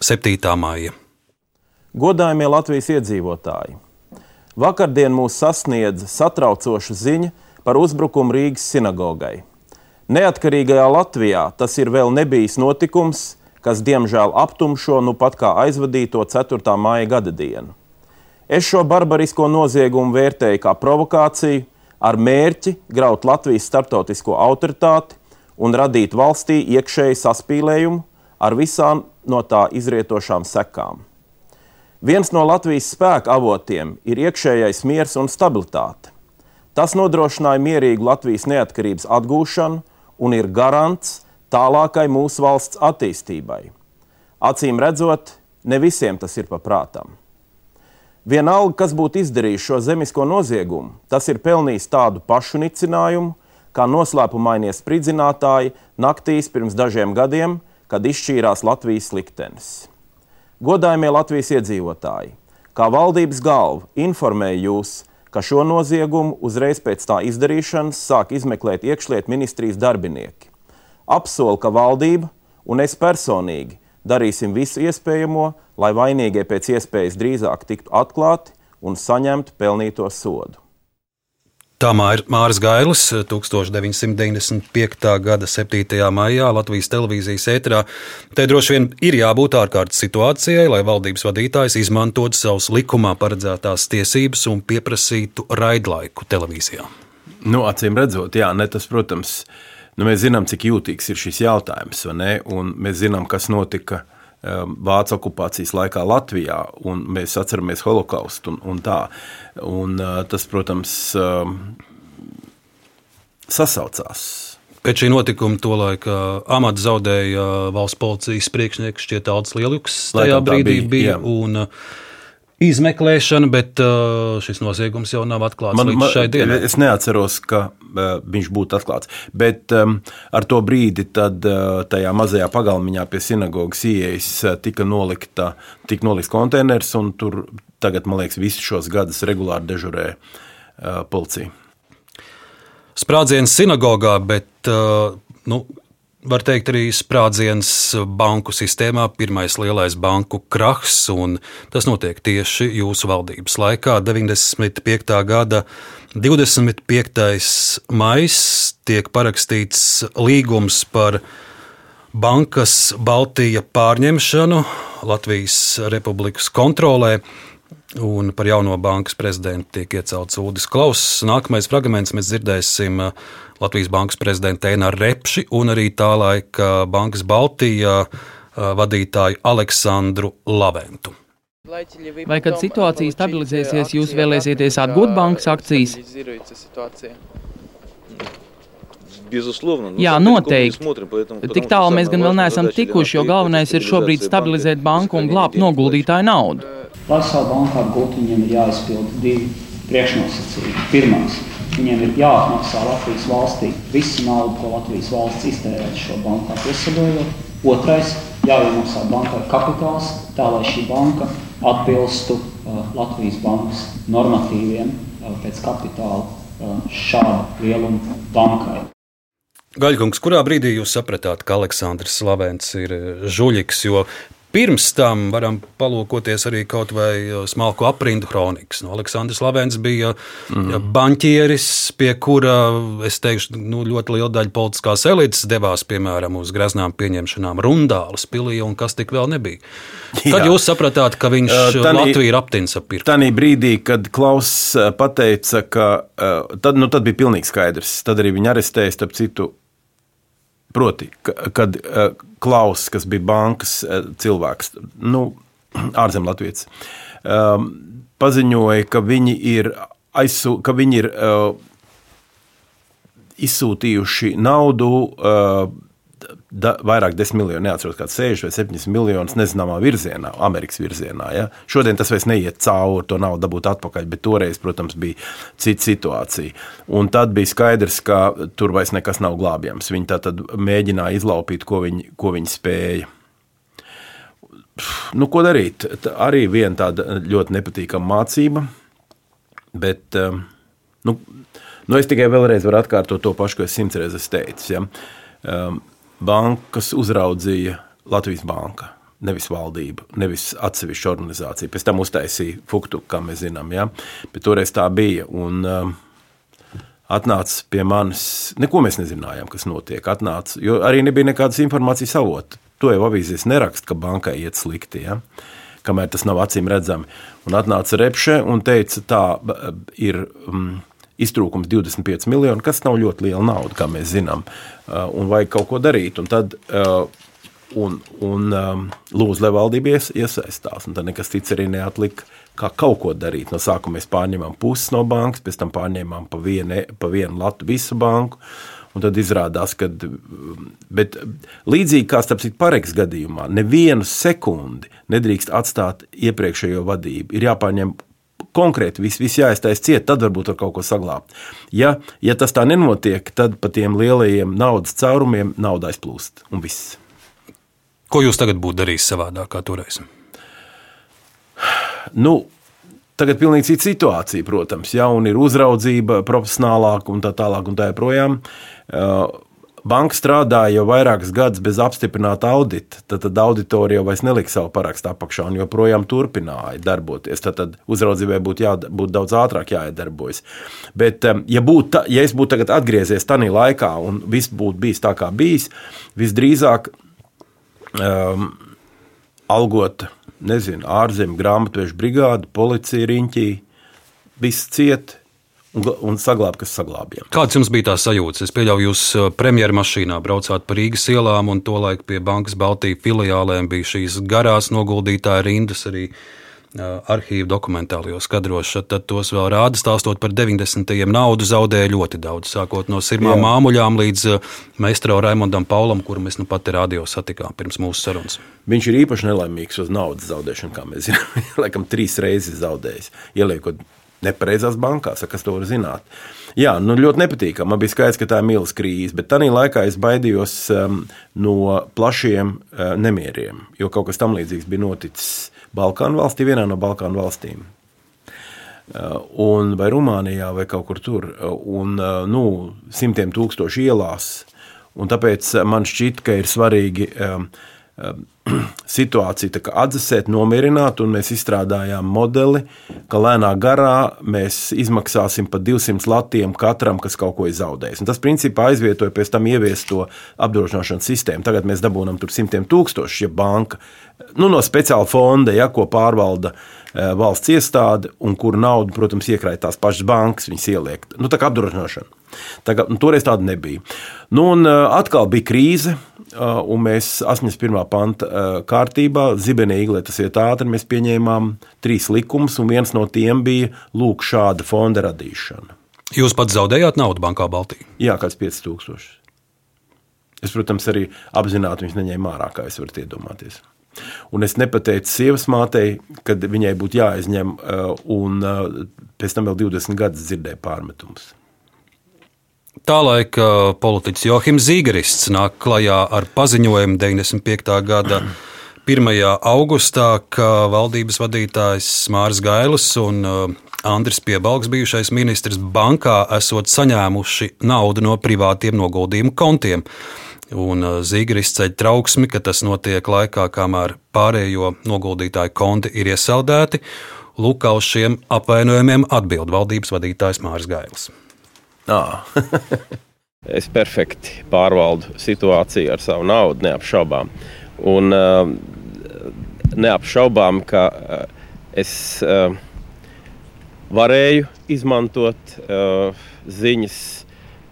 7. māja. Godājumie Latvijas iedzīvotāji! Vakardien mūs sasniedza satraucoša ziņa par uzbrukumu Rīgas sinagogai. Neatkarīgajā Latvijā tas ir vēl nebijis notikums, kas diemžēl aptumšo nu pat kā aizvadīto 4. māja gada dienu. Es šo barbarisko noziegumu vērtēju kā provokāciju ar mērķi graut Latvijas starptautisko autoritāti un radīt valstī iekšēju saspīlējumu ar visām no tā izrietošām sekām. Viens no Latvijas spēka avotiem ir iekšējais miers un stabilitāte. Tas nodrošināja mierīgu Latvijas neatkarības atgūšanu un ir garants tālākai mūsu valsts attīstībai. Acīm redzot, ne visiem tas ir paprātam. Vienalga, kas būtu izdarījis šo zemisko noziegumu, tas ir pelnījis tādu pašu nicinājumu, kā noslēpumainie spridzinātāji naktīs pirms dažiem gadiem, kad izšķīrās Latvijas liktenis. Godājumie Latvijas iedzīvotāji, kā valdības galva informēja jūs, ka šo noziegumu uzreiz pēc tā izdarīšanas sāk izmeklēt iekšlietu ministrijas darbinieki. Apsolu, ka valdība un es personīgi darīsim visu iespējamo, lai vainīgie pēc iespējas drīzāk tiktu atklāti un saņemtu pelnīto sodu. Tā ir Māris Gailis, 1995. gada 7. maijā Latvijas televīzijas ēterā. Te droši vien ir jābūt ārkārtas situācijai, lai valdības vadītājs izmantotu savus likumā paredzētās tiesības un pieprasītu raidlaiku televīzijā. Nu, acīm redzot, jā, ne, tas, protams, nu, mēs zinām, cik jūtīgs ir šis jautājums, un mēs zinām, kas notika Vācu okupācijas laikā Latvijā, un mēs atceramies holokaustu un, un tā. Un, tas, protams, sasaucās. Pēc šī notikuma tolaik amatu zaudēja valsts policijas priekšnieks šķiet Aldis Lieluks. Tajā brīdī bija. bija un, uh, izmeklēšana, bet uh, šis noziegums jau nav atklāts man, līdz šai dienai. Es neatceros, ka uh, viņš būtu atklāts. Bet um, ar to brīdi, tad uh, tajā mazajā pagalmiņā pie sinagogas ieejas tika nolikta, tika nolikts konteiners, un tur tagad, man liekas, visus šos gadus regulāri dežurē uh, policija. Sprādziens sinagogā, bet uh, nu, var teikt, arī sprādziens banku sistēmā, pirmais lielais banku krahs, un tas notiek tieši jūsu valdības laikā. 95. gada 25. maijs tiek parakstīts līgums par bankas Baltija pārņemšanu Latvijas Republikas kontrolē. Un par jauno bankas prezidentu tiek iecelts Udis Klauss. Nākamais fragments mēs dzirdēsim Latvijas bankas prezidentu Eināru Repši un arī tā laika Bankas Baltijā vadītāju Aleksandru Laventu. Vai kad situācija stabilizēsies, jūs vēlēsieties atgūt bankas akcijas? Jā, noteikti. Tik tālu mēs gan vēl neesam tikuši, jo galvenais ir šobrīd stabilizēt banku un glābt noguldītāju naudu. Lai savu banku apgūtu, viņiem ir jāizpild divi priekšnosacījumi. Pirmais Viņiem ir jāatmaksā Latvijas valstī visa nauda, ko Latvijas valsts iztērēs šo banku iesaistot. Otrais - jāiemaksā bankai kapitāls, tā lai šī banka atbilstu uh, Latvijas bankas normatīviem uh, pēc kapitāla uh, šāda lieluma bankai. Gaļkungs, kurā brīdī jūs sapratāt, ka Aleksandrs Slavens ir žuļiks, jo Pirms tam varam palūkoties arī kaut vai uh, smalku aprindu kronikas. No Aleksandrs Lavens bija mm. banķieris, pie kura, es teikšu, nu, ļoti liela daļa politiskās elites devās, piemēram, uz greznām pieņemšanām Rundālas pilī un kas tik vēl nebija. Kad Jā. jūs sapratāt, ka viņš uh, tanī, Latviju ir aptins ap pirkstu? Tanī brīdī, kad Klauss pateica, ka tad, nu, tad bija pilnīgi skaidrs. Tad arī viņu arestēja, starp citu, Proti, kad uh, Klaus, kas bija bankas uh, cilvēks, nu, ārzemē Latvijas, um, paziņoja, ka viņi ir, aizsū, ka viņi ir uh, izsūtījuši naudu da, vairāk desmit miljonu, neatceros, kāds 6 vai 7 miljonus nezināmā virzienā, Amerikas virzienā. Ja? Šodien tas vairs neiet cauri, to naudu dabūt atpakaļ, bet toreiz, protams, bija cita situācija. Un tad bija skaidrs, ka tur vairs nekas nav glābjams. Viņi tā tad mēģināja izlaupīt, ko viņi, ko viņi spēja. Nu, ko darīt? Tā arī viena tāda ļoti nepatīkama mācība, bet um, nu, nu es tikai vēlreiz varu atkārtot to pašu, ko es simts reizes teicu. Ja? Um, bankas uzraudzīja Latvijas banka. Nevis valdība, nevis atsevišķa organizācija. Pēc tam uztaisīja Fuktu, kā mēs zinām. Ja? Bet toreiz tā bija. Un, uh, atnāca pie manis, neko mēs nezinājām, kas notiek. Atnāca, jo arī nebija nekādas informācijas avota. To jau avīzēs neraksta, ka bankai iet slikti. Ja? Kamēr tas nav acīm redzami. Un atnāca Repše un teica, tā ir. Um, iztrūkums 25 miljoni, kas nav ļoti liela nauda, kā mēs zinām, uh, un vajag kaut ko darīt. Un tad, uh, un, un um, lūdzu, lai valdība iesaistās, un tad nekas cits arī neatlika. Kā kaut ko darīt. No sākuma mēs pārņēmām pusi no bankas, pēc tam pārņēmām pa vienu, pa vienu latu visu banku. Un tad izrādās, ka līdzīgi kā starp citu pareks gadījumā, nevienu sekundi nedrīkst atstāt iepriekšējo vadību. Ir jāpārņem konkrēti viss, viss jāiztais ciet, tad varbūt var kaut ko saglabāt. Ja, ja tas tā nenotiek, tad pa tiem lielajiem naudas caurumiem nauda aizplūst un viss. Ko jūs tagad būtu darījis savādāk kā toreiz? Nu, Tagad ir pilnīgi cita situācija, protams, ja ir uzraudzība profesionālāka un tā tālāk un tā joprojām. Uh, Banka strādāja jau vairākus gadus bez apstiprināta audita. Tad, tad auditorija jau nelika savu parakstu apakšā un joprojām turpināja darboties. Tad, tad uzraudzībai būtu jābūt daudz ātrāk jāiedarbojas. Bet, ja, būt, ja es būtu atgriezies tajā laikā un viss būtu bijis tā, kā bijis, visdrīzāk um, algot nezinu, ārzemju grāmatvežu brigādi, policija riņķī, viss ciet un, un saglābt, kas saglābjams. Kāds jums bija tā sajūta? Es pieļauju, jūs premjeras mašīnā braucāt pa Rīgas ielām, un tolaik pie Bankas Baltijas filiālēm bija šīs garās noguldītāja rindas arī arhīvu dokumentālajos kadros. Tad tos vēl rāda, stāstot par 90. naudu zaudēja ļoti daudz, sākot no sirmām māmuļām līdz meistaro Raimondam Paulam, kuru mēs nu pat radio satikām pirms mūsu sarunas. Viņš ir īpaši nelaimīgs uz naudas zaudēšanu, kā mēs zinām. Laikam trīs reizes zaudējis, ieliekot nepareizās bankās, kas to var zināt. Jā, nu ļoti nepatīkami. Man bija skaidrs, ka tā ir mīlas krīze, bet tajā laikā es baidījos um, no plašiem uh, nemieriem, jo kaut kas tam līdzīgs bija noticis Balkānu valstī, vienā no Balkānu valstīm. Uh, un, vai Rumānijā, vai kaut kur tur, un uh, nu, simtiem tūkstošu ielās. Un tāpēc man šķiet, ka ir svarīgi um, um, situāciju atdzesēt, nomierināt, un mēs izstrādājām modeli, ka lēnā garā mēs izmaksāsim pa 200 latiem katram, kas kaut ko ir zaudējis. Un tas principā aizvietoja pēc tam ieviesto apdrošināšanas sistēmu. Tagad mēs dabūjam tur simtiem tūkstošu, ja banka nu, no speciāla fonda, ja, ko pārvalda e, valsts iestāde, un kur naudu, protams, iekrāj tās pašas bankas, viņas ieliek. Nu, tā kā apdrošināšana. Tagad, nu, toreiz tāda nebija. Nu, un e, atkal bija krīze. E, un mēs 81. panta kārtībā, Zibenē, Iglētas vietā ātri mēs pieņēmām trīs likumus, un viens no tiem bija lūk šāda fonda radīšana. Jūs pats zaudējāt naudu Bankā Baltijā? Jā, kāds 5000. Es, protams, arī apzināti viņus neņēmu ārā, kā jūs varat iedomāties. Un es nepateicu sievas mātei, kad viņai būtu jāaizņem, uh, un uh, pēc tam vēl 20 gadus dzirdēju pārmetumus. Tālaik uh, politiķis Johims Zīgerists nāk klajā ar paziņojumu 95. gada 1. augustā, ka valdības vadītājs Mārs Gailis un Andris Piebalgs, bijušais ministrs, bankā esot saņēmuši naudu no privātiem noguldījumu kontiem un uh, Zīgris ceļ trauksmi, ka tas notiek laikā, kamēr pārējo noguldītāju konti ir iesaldēti. Lūk, uz šiem apvainojumiem atbild valdības vadītājs Mārs Gailis. es perfekti pārvaldu situāciju ar savu naudu, neapšaubām. Un uh, neapšaubām, ka uh, es uh, varēju izmantot uh, ziņas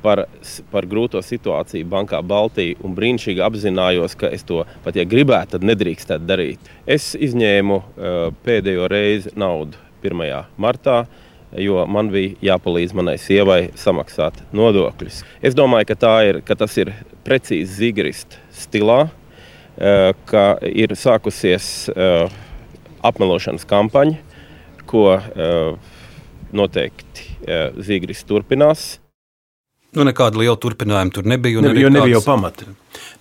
par, par grūto situāciju Bankā Baltijā un brīnišķīgi apzinājos, ka es to pat, ja gribētu, tad nedrīkstētu darīt. Es izņēmu uh, pēdējo reizi naudu 1. martā. Jo man bija jāpalīdz manai sievai samaksāt nodokļus. Es domāju, ka, ir, ka tas ir precīzi Zigrista stilā, uh, ka ir sākusies uh, apmelošanas kampaņa, ko noteikti Zigris turpinās. Nu, nekāda liela turpinājuma tur nebija. Ne, jo nebija jau pamata.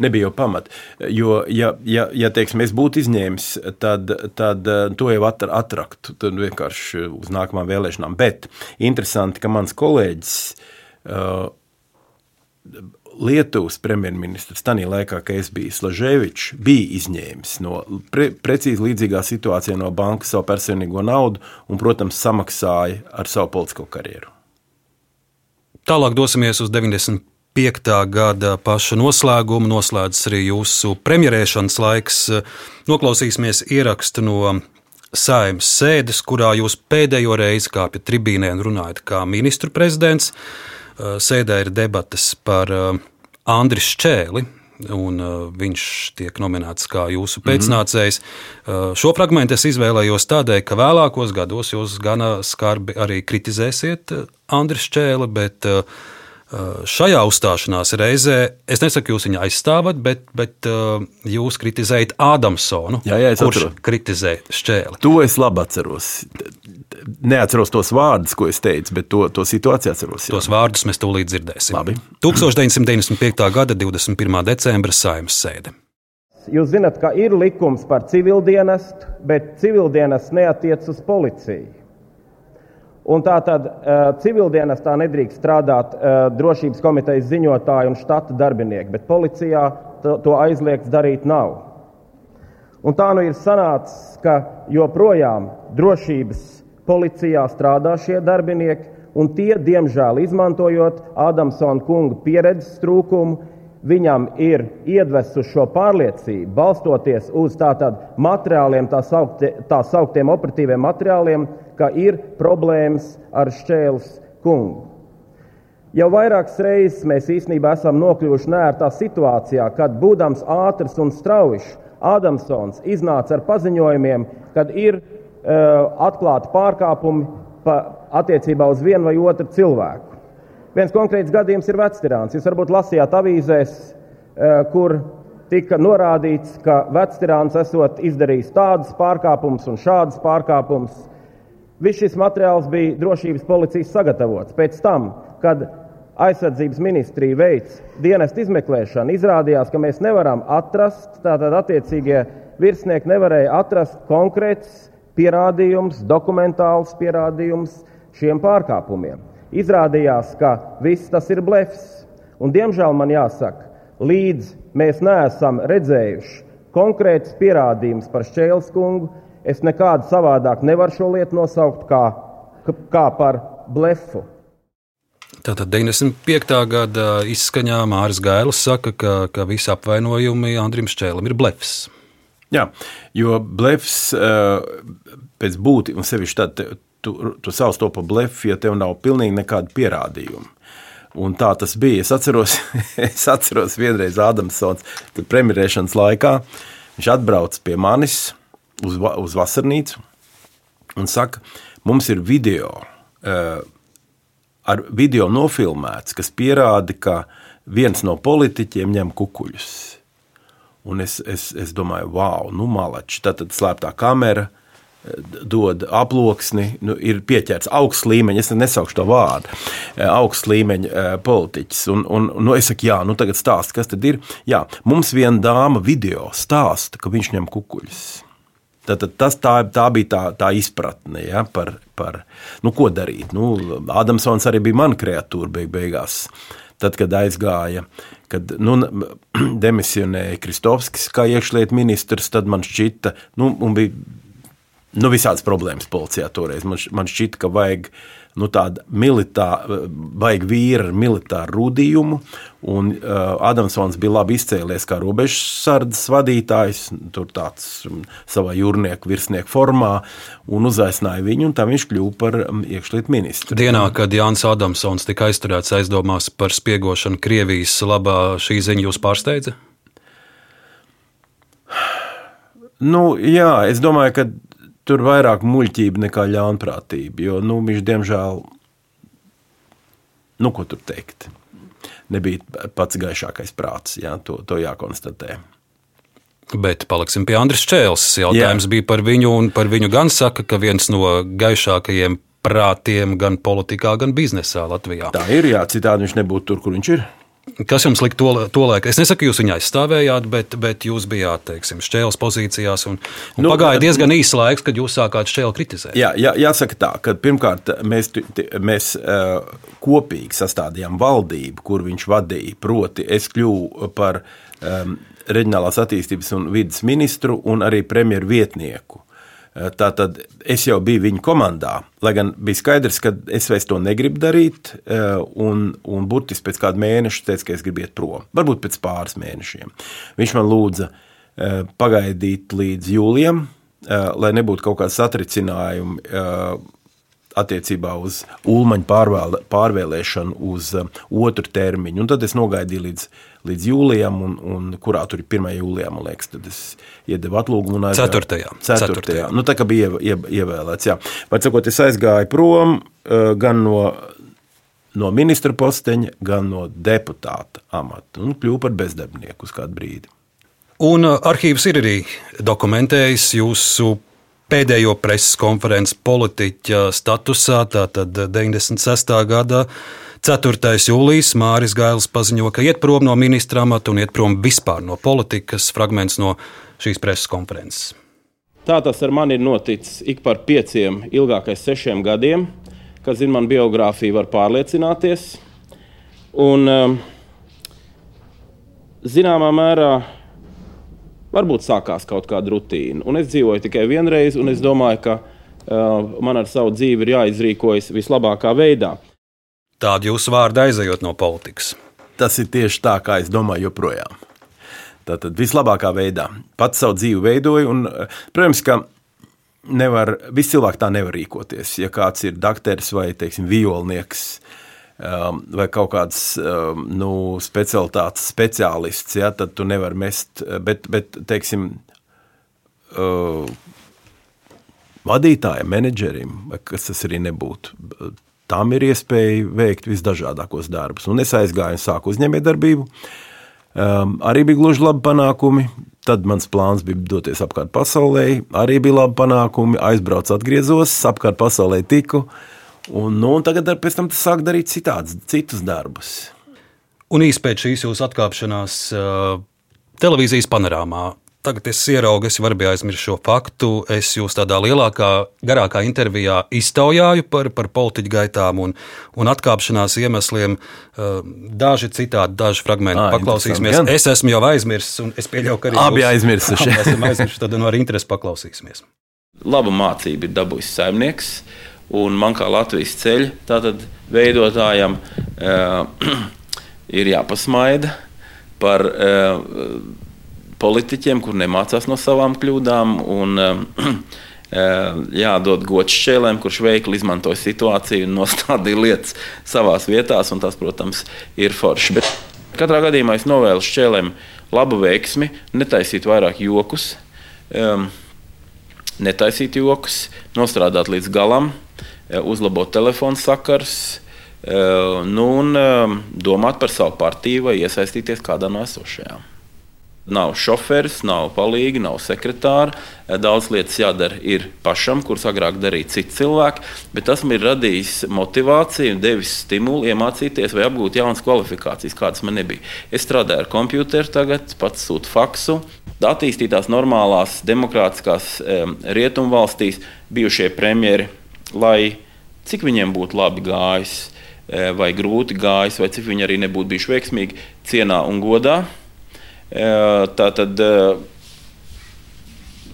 Nebija jau pamata. Jo, ja, ja, ja teiksim, es būtu izņēmis, tad, tad eh, to jau atraktu vienkārši uz nākamām vēlēšanām. Bet interesanti, ka mans kolēģis. Uh, Lietuvas premjerministrs tajā laikā, kad es biju Slaževičs, bija izņēmis no pre, precīzi līdzīgā situācijā no bankas savu personīgo naudu un, protams, samaksāja ar savu politisko karjeru. Tālāk dosimies uz 95. gada paša noslēgumu. Noslēdzas arī jūsu premjerēšanas laiks. Noklausīsimies ierakstu no saimnes sēdes, kurā jūs pēdējo reizi kāpjat tribīnē un runājat kā ministru prezidents. Sēdē ir debatas par Andriu Čēli, un uh, viņš tiek nominēts kā jūsu pēcnācējs. Mm -hmm. uh, šo fragment es izvēlējos tādēļ, ka vēlākos gados jūs gana skarbi arī kritizēsiet uh, Andrius Čēli, bet uh, šajā uzstāšanās reizē es nesaku, jūs viņu aizstāvat, bet, bet jūs kritizējat Ādamsonu, jā, jā, kurš atceros. kritizē Šķēli. To es labi atceros neatceros tos vārdus, ko es teicu, bet to, to situāciju atceros. Jā. Tos vārdus mēs tūlīt dzirdēsim. Labi. 1995. gada 21. decembra saimnes sēde. Jūs zināt, ka ir likums par civildienestu, bet civildienests neatiec uz policiju. Un tā tad uh, civildienestā nedrīkst strādāt uh, drošības komitejas ziņotāji un štata darbinieki, bet policijā to, aizliegts darīt nav. Un tā nu ir sanācis, ka joprojām drošības policijā strādā šie darbinieki, un tie, diemžēl, izmantojot Ādamsona kunga pieredzes trūkumu, viņam ir iedvesuši šo pārliecību, balstoties uz tātad materiāliem, tā, sauktie, tā sauktiem operatīviem materiāliem, ka ir problēmas ar šķēles kungu. Jau vairākas reizes mēs īstenībā esam nokļuvuši nērtā situācijā, kad būdams ātrs un strauji, Ādamsons iznāca ar paziņojumiem, kad ir uh, atklāti pārkāpumi pa, attiecībā uz vienu vai otru cilvēku. Viens konkrēts gadījums ir vectirāns. Jūs varbūt lasījāt avīzēs, uh, kur tika norādīts, ka vectirāns esot izdarījis tādus pārkāpumus un šādus pārkāpumus. Viss šis materiāls bija drošības policijas sagatavots. Pēc tam, kad aizsardzības ministrija veids dienestu izmeklēšanu, izrādījās, ka mēs nevaram atrast, tātad attiecīgie virsnieki nevarēja atrast konkrēts pierādījums, dokumentāls pierādījums šiem pārkāpumiem. Izrādījās, ka viss tas ir blefs. Un, diemžēl man jāsaka, līdz mēs neesam redzējuši konkrētus pierādījumus par Šķēles kungu, es nekādu savādāk nevaru šo lietu nosaukt kā, kā par blefu. Tātad 95. gada izskaņā Mārcis Gailis saka, ka, ka visi apvainojumi Andrim Šķēlim ir blefs. Jā, jo blefs pēc būtības, un sevišķi tad tu, tu sauc to par blefu, ja tev nav pilnīgi nekāda pierādījuma. Un tā tas bija. Es atceros, es atceros vienreiz Ādamsons premjerēšanas laikā. Viņš atbrauc pie manis uz, uz vasarnīcu un saka, mums ir video. Uh, ar video nofilmēts, kas pierāda, ka viens no politiķiem ņem kukuļus. Un es, es, es domāju, wow, nu, malači, tā tad slēptā kamera eh, dod aploksni, nu, ir pieķerts augsts līmeņa, es nesaukšu to vārdu, eh, augsts līmeņa eh, politiķis. Un, un, nu, es saku, jā, nu tagad stāst, kas tad ir. Jā, mums viena dāma video stāsta, ka viņš ņem kukuļus. Tātad tas, tā, tā bija tā, tā izpratne ja, par, par nu, ko darīt. Nu, Ādamsons arī bija mana kreatūra beig beigās. Tad, kad aizgāja, kad nu, demisionēja Kristovskis kā iekšlietu ministrs, tad man šķita, nu, bija nu, visādas problēmas policijā toreiz. Man, man šķita, ka vajag nu, tādu militāru, vajag vīru ar militāru rūdījumu. Un uh, Adamsons bija labi izcēlies kā robežsardzes vadītājs, tur tāds um, savā jūrnieku virsnieku formā, un uzaicināja viņu, un tā viņš kļuva par um, iekšlietu ministru. Dienā, kad Jānis Adamsons tika aizturēts aizdomās par spiegošanu Krievijas labā, šī ziņa jūs pārsteidza? Nu, jā, es domāju, ka tur vairāk muļķība nekā ļaunprātība. Jo nu, viņš, diemžēl, nu, ko tur teikt, nebija pats gaišākais prāts. Jā, to, to jākonstatē. Bet paliksim pie Andris Čēles. Jautājums Jā. bija par viņu, un par viņu gan saka, ka viens no gaišākajiem prātiem gan politikā, gan biznesā Latvijā. Tā ir, jā, citādi viņš nebūtu tur, kur viņš ir. Kas jums lika to, to laiku? Es nesaku, jūs viņu aizstāvējāt, bet, bet jūs bijāt teiksim, šķēles pozīcijās. Un, un nu, pagāja diezgan īsts laiks, kad jūs sākāt šķēli kritizēt. Jā, jā, jāsaka tā, ka pirmkārt mēs, mēs kopīgi sastādījām valdību, kur viņš vadīja. Proti, es kļuvu par um, reģionālās attīstības un vidas ministru un arī premjeru vietnieku. Eh, tātad es jau biju viņa komandā, lai gan bija skaidrs, ka es vairs to negribu darīt. Eh, un, un burtiski pēc kāda mēneša teica, ka es gribu iet prom. Varbūt pēc pāris mēnešiem. Viņš man lūdza eh, pagaidīt līdz jūlijam, lai nebūtu kaut kāda satricinājuma attiecībā uz pārvēle, pārvēlēšanu uz otru termiņu. Un tad es nogaidīju līdz, līdz jūlijam, un, un kurā tur ir 1. jūlijā, man liekas, tad es iedevu atlūgumu. Un aizgāju, 4. 4. 4. Nu, tā kā bija ie, ie, ievēlēts. Jā. Vai sakot, es aizgāju prom gan no, no ministra posteņa, gan no deputāta amata un kļuvu par bezdarbnieku uz kādu brīdi. Un arhīvs ir arī dokumentējis jūsu pēdējo preses konferences politiķa statusā, tātad 96. gada 4. jūlijas Māris Gailis paziņo, ka iet prom no ministra amata un iet prom vispār no politikas fragments no šīs preses konferences. Tā tas ar mani ir noticis ik par pieciem, ilgākais sešiem gadiem. Kas zina, man biogrāfija var pārliecināties. Un, um, zināmā mērā varbūt sākās kaut kāda rutīna. Un es dzīvoju tikai vienreiz, un es domāju, ka uh, man ar savu dzīvi ir jāizrīkojas vislabākā veidā. Tāda jūsu vārda aizejot no politikas. Tas ir tieši tā, kā es domāju, joprojām. Tātad vislabākā veidā pats savu dzīvi veidoju. Un, protams, ka nevar, visi cilvēki tā nevar rīkoties. Ja kāds ir dakteris vai, teiksim, violnieks, um, vai kaut kāds um, nu, specialitātes speciālists, ja, tad tu nevari mest. Bet, bet teiksim, uh, vadītājiem, menedžerim, kas tas arī nebūtu, tam ir iespēja veikt visdažādākos darbus. Un es aizgāju un sāku uzņēmējdarbību. Um, arī bija gluži labi panākumi. Tad mans plāns bija doties apkārt pasaulē. Arī bija labi panākumi. Aizbraucu, atgriezos, apkārt pasaulē tiku. Un, nu, un tagad pēc tam sāk darīt citādus, citus darbus. Un īsi pēc šīs jūsu atkāpšanās uh, televīzijas panorāmā Tagad es ieraugu, es varu aizmirst šo faktu. Es jūs tādā lielākā, garākā intervijā iztaujāju par, par politiķu gaitām un, un atkāpšanās iemesliem. Daži citādi, daži fragmenti. À, paklausīsimies. Es esmu jau aizmirsis, un es pieļauju, ka arī abi aizmirsuši. Mēs esam aizmirsuši, tad no arī interesi paklausīsimies. Laba mācība ir dabūjis saimnieks, un man kā Latvijas ceļa veidotājam uh, ir jāpasmaida par. Uh, politiķiem, kur nemācās no savām kļūdām. Un, jādod gods šķēlēm, kurš veikli izmantoja situāciju un nostādīja lietas savā vietā. Tas, protams, ir forši. Bet katrā gadījumā es novēlu šķēlēm labu veiksmi, netaisīt vairāk jokus, um, netaisīt jokus, nostrādāt līdz galam, uzlabot telefonu sakars. Nu, un uh, domāt par savu partiju vai iesaistīties kādā no esošajām. Nav šoferis, nav palīgi, nav sekretāra. Daudz lietas jādara ir pašam, kuras agrāk darīja citi cilvēki, bet tas man ir radījis motivāciju devis stimulu iemācīties vai apgūt jaunas kvalifikācijas, kādas man nebija. Es strādāju ar computeru, tagad pats sūtu faksu. Attīstītās normālās, demokrātiskās um, rietumvalstīs bijušie premjeri, lai cik viņiem būtu labi gājis, vai grūti gājis, vai cik viņi arī nebūtu bijuši veiksmīgi, cienā un godā Tātad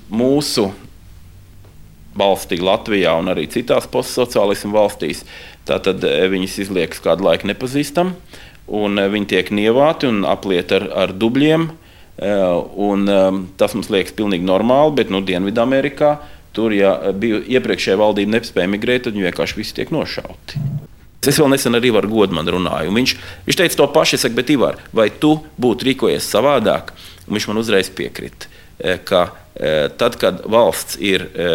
mūsu valstī, Latvijā un arī citās postsociālismu valstīs, tātad viņas izliekas kādu laiku nepazīstam, un viņi tiek nievāti un apliet ar, ar dubļiem. Un, tas mums liekas pilnīgi normāli, bet nu, Dienvidamerikā tur, ja bija iepriekšējā valdība nespēja migrēt, tad viņi vienkārši visi tiek nošauti. Es vēl nesen ar Ivaru Godmanu runāju. Viņš, viņš teica to pašu, es saku, bet Ivar, vai tu būtu rīkojies savādāk? Un viņš man uzreiz piekrita, e, ka e, tad, kad valsts ir e,